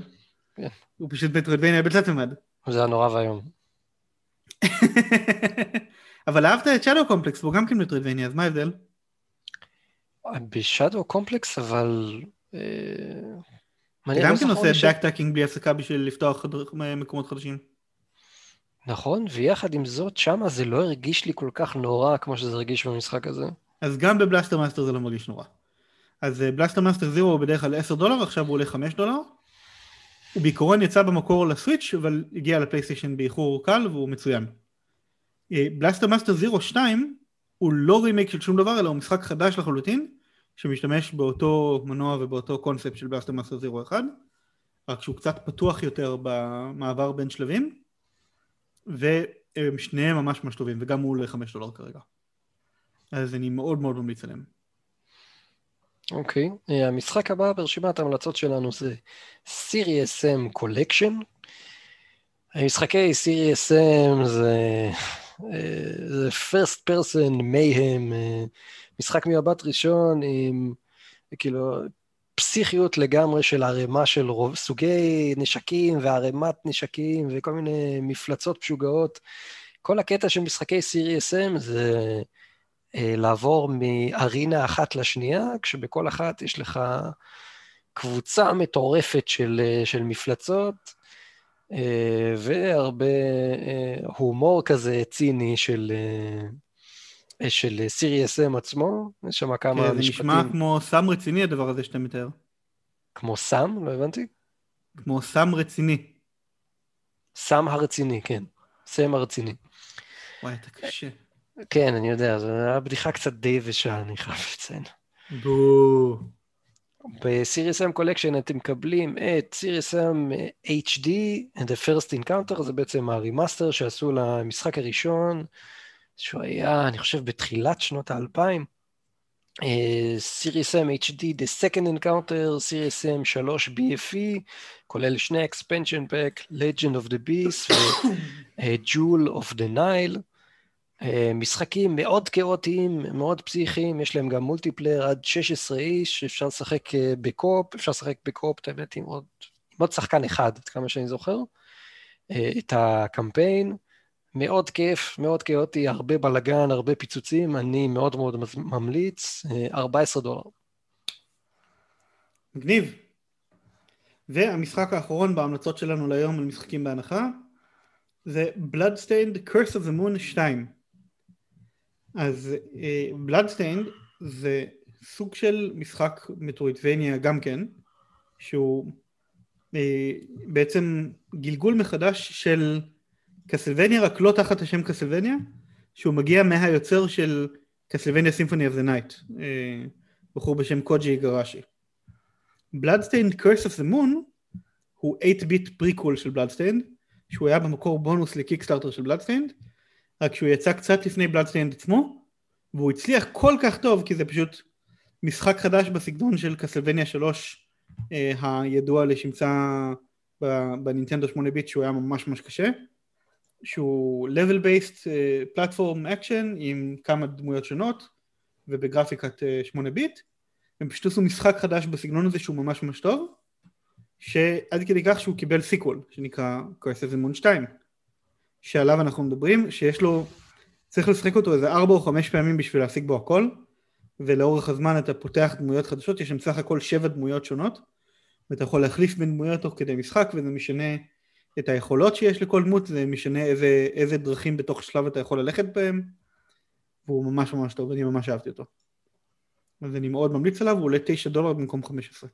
כן. הוא פשוט Metroidvania בתלת מימד. זה היה נורא ואיום. אבל אהבת את Shadow Complex, והוא גם כן Metroidvania, אז מה ההבדל? ב Shadow Complex, אבל... אתה גם לא כן עושה backtracking בלי הפסקה בשביל לפתוח מקומות חדשים. נכון, ויחד עם זאת, שמה זה לא הרגיש לי כל כך נורא כמו שזה הרגיש במשחק הזה. אז גם ב Blaster Master זה לא מרגיש נורא. אז אה, Blaster Master Zero הוא בדרך כלל 10 דולר, עכשיו הוא עולה 5 דולר. הוא בעיקרון יצא במקור ל Switch, אבל הגיע ל PlayStation באיחור קל והוא מצוין. Blaster Master Zero 2 הוא לא רימייק של שום דבר, אלא הוא משחק חדש לחלוטין, שמשתמש באותו מנוע ובאותו קונספט של Blaster Master Zero 1, רק שהוא קצת פתוח יותר במעבר בין שלבים, ושניהם ממש ממש טובים, וגם הוא עולה 5 דולר כרגע. אז אני מאוד מאוד ממליץ עליהם. אוקיי, אה, המשחק הבא ברשימת ההמלצות שלנו זה Serious Sam Collection. המשחקי Sirius M זה, אה, זה first person mayhem, אה, משחק מבט ראשון עם כאילו פסיכיות לגמרי של ערימה של רוב, סוגי נשקים וערימת נשקים וכל מיני מפלצות משוגעות. כל הקטע של משחקי Sirius M זה לעבור מארינה אחת לשנייה, כשבכל אחת יש לך קבוצה מטורפת של, אה, של מפלצות, אה, והרבה אה, הומור כזה ציני של, אה, של סיריוס אם עצמו, יש שם כמה כן, זה משפטים. נשמע כמו סם רציני הדבר הזה שאתה מתאר. כמו סם, לא הבנתי? כמו סם רציני. סם הרציני, כן. סם הרציני. וואי, אתה קשה. כן, אני יודע, זו הייתה בדיחה קצת די יבשה, אני חייב לציין. בואו. ב-Series M Collection אתם מקבלים את Series M HD and the First Encounter, זה בעצם הרימאסטר שעשו למשחק הראשון, שהוא היה, אני חושב, בתחילת שנות האלפיים. אה, Series M HD, The Second Encounter, Series M 3 BFE, כולל שני expansion pack, Legend of the Beast ו-Jewel of the Nile. אה, משחקים מאוד כאוטיים, מאוד פסיכיים, יש להם גם multiplayer עד 16 איש, אפשר לשחק אה, ב co-op, אפשר לשחק ב co-op, את האמת, עם עוד, עם עוד שחקן אחד, עד כמה שאני זוכר. אה, את הקמפיין, מאוד כיף, מאוד כאוטי, הרבה בלאגן, הרבה פיצוצים, אני מאוד מאוד ממליץ, אה, 14 דולר. מגניב. והמשחק האחרון בהמלצות שלנו להיום על משחקים בהנחה זה Bloodstained Curse of the Moon 2. אז uh, Bloodstained זה סוג של משחק מטרוידבניה גם כן, שהוא uh, בעצם גלגול מחדש של קסלווניה, רק לא תחת השם קסלווניה, שהוא מגיע מהיוצר של קסלווניה סימפוני the Night, uh, בחור בשם קוג'י גראשי. Bloodstained Curse of the Moon הוא 8-ביט פריקול של Bloodstained, שהוא היה במקור בונוס ל Kickstarter של Bloodstained, רק שהוא יצא קצת לפני Bloodstained עצמו, והוא הצליח כל כך טוב כי זה פשוט משחק חדש בסגנון של Castlevania 3 אה, הידוע לשמצה בנינטנדו 8 ביט שהוא היה ממש ממש קשה, שהוא level based platform uh, אקשן עם כמה דמויות שונות ובגרפיקת uh, 8 ביט, הם פשוט עשו משחק חדש בסגנון הזה שהוא ממש ממש טוב, שעד כדי כך שהוא קיבל sequel שנקרא the Moon 2 שעליו אנחנו מדברים שיש לו צריך לשחק אותו איזה 4 או 5 פעמים בשביל להשיג בו הכל ולאורך הזמן אתה פותח דמויות חדשות יש שם סך הכל 7 דמויות שונות ואתה יכול להחליף בין דמויות תוך כדי משחק וזה משנה את היכולות שיש לכל דמות זה משנה איזה, איזה דרכים בתוך שלב אתה יכול ללכת בהם והוא ממש ממש טוב אני ממש אהבתי אותו אז אני מאוד ממליץ עליו הוא עולה 9 דולר במקום 15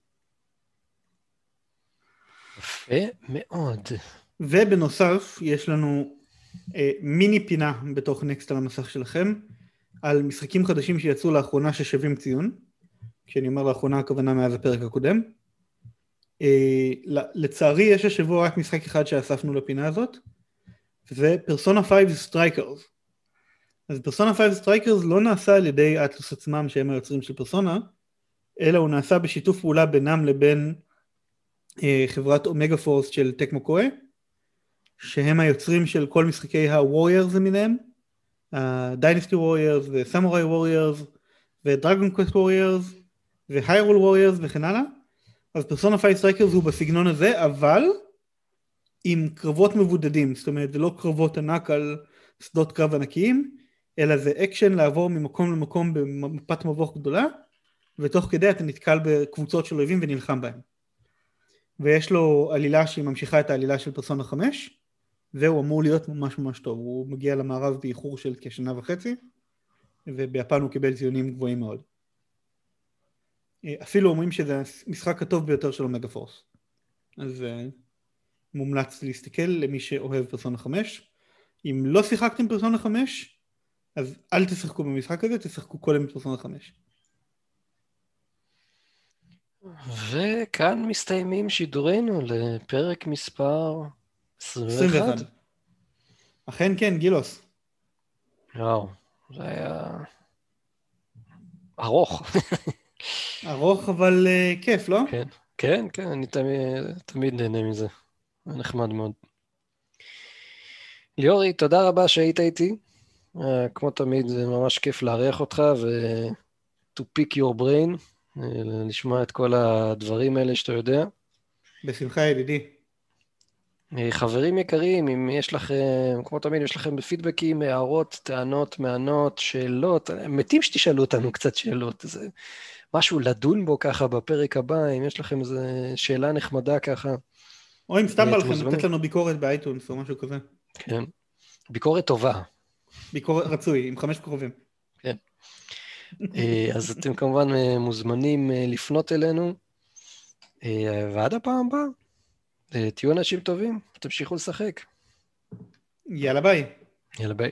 יפה מאוד. ובנוסף יש לנו מיני פינה בתוך נקסט על המסך שלכם על משחקים חדשים שיצאו לאחרונה ששווים ציון כשאני אומר לאחרונה הכוונה מאז הפרק הקודם. אה, לצערי יש השבוע רק משחק אחד שאספנו לפינה הזאת וזה פרסונה 5 Strikers אז פרסונה 5 Strikers לא נעשה על ידי Atlus עצמם שהם היוצרים של פרסונה אלא הוא נעשה בשיתוף פעולה בינם לבין חברת Omega Force של Tecmo Koei שהם היוצרים של כל משחקי ה Warriors למיניהם Dynasty Warriors ו Samurai Warriors ו Dragon Quest Warriors והיירול ווריירס וכן הלאה. אז פרסונה 5 Strikers הוא בסגנון הזה אבל עם קרבות מבודדים, זאת אומרת זה לא קרבות ענק על שדות קרב ענקיים, אלא זה אקשן לעבור ממקום למקום במפת מבוך גדולה, ותוך כדי אתה נתקל בקבוצות של אויבים ונלחם בהם. ויש לו עלילה שהיא ממשיכה את העלילה של פרסונה 5, והוא אמור להיות ממש ממש טוב, הוא מגיע למערב באיחור של כשנה וחצי, וביפן הוא קיבל ציונים גבוהים מאוד. אפילו אומרים שזה המשחק הטוב ביותר של Omega Force. אז uh, מומלץ להסתכל למי שאוהב פרסונה 5. אם לא שיחקתם פרסונה 5, אז אל תשחקו במשחק הזה, תשחקו קודם בפרסונה 5. וכאן מסתיימים שידורינו לפרק מספר 21. 21. אכן כן, גילוס. וואו, זה היה ארוך. ארוך אבל uh, כיף, לא? כן, כן, כן, אני תמיד, תמיד נהנה מזה. זה נחמד מאוד. ליאורי, תודה רבה שהיית איתי. Uh, כמו תמיד, זה ממש כיף לארח אותך ו- to pick your brain, uh, לשמוע את כל הדברים האלה שאתה יודע. בשמחה, ידידי. חברים יקרים, אם יש לכם, כמו תמיד, יש לכם פידבקים, הערות, טענות, מענות, שאלות, מתים שתשאלו אותנו קצת שאלות. זה משהו לדון בו ככה בפרק הבא, אם יש לכם איזו שאלה נחמדה ככה. או אם סתם בא לכם לתת לנו ביקורת באייטונס או משהו כזה. כן. ביקורת טובה. ביקורת רצוי, עם חמש כוכבים. כן. אה, אז אתם כמובן אה, מוזמנים אה, לפנות אלינו, ועד הפעם הבאה, תהיו אנשים טובים, תמשיכו לשחק. יאללה ביי. יאללה ביי.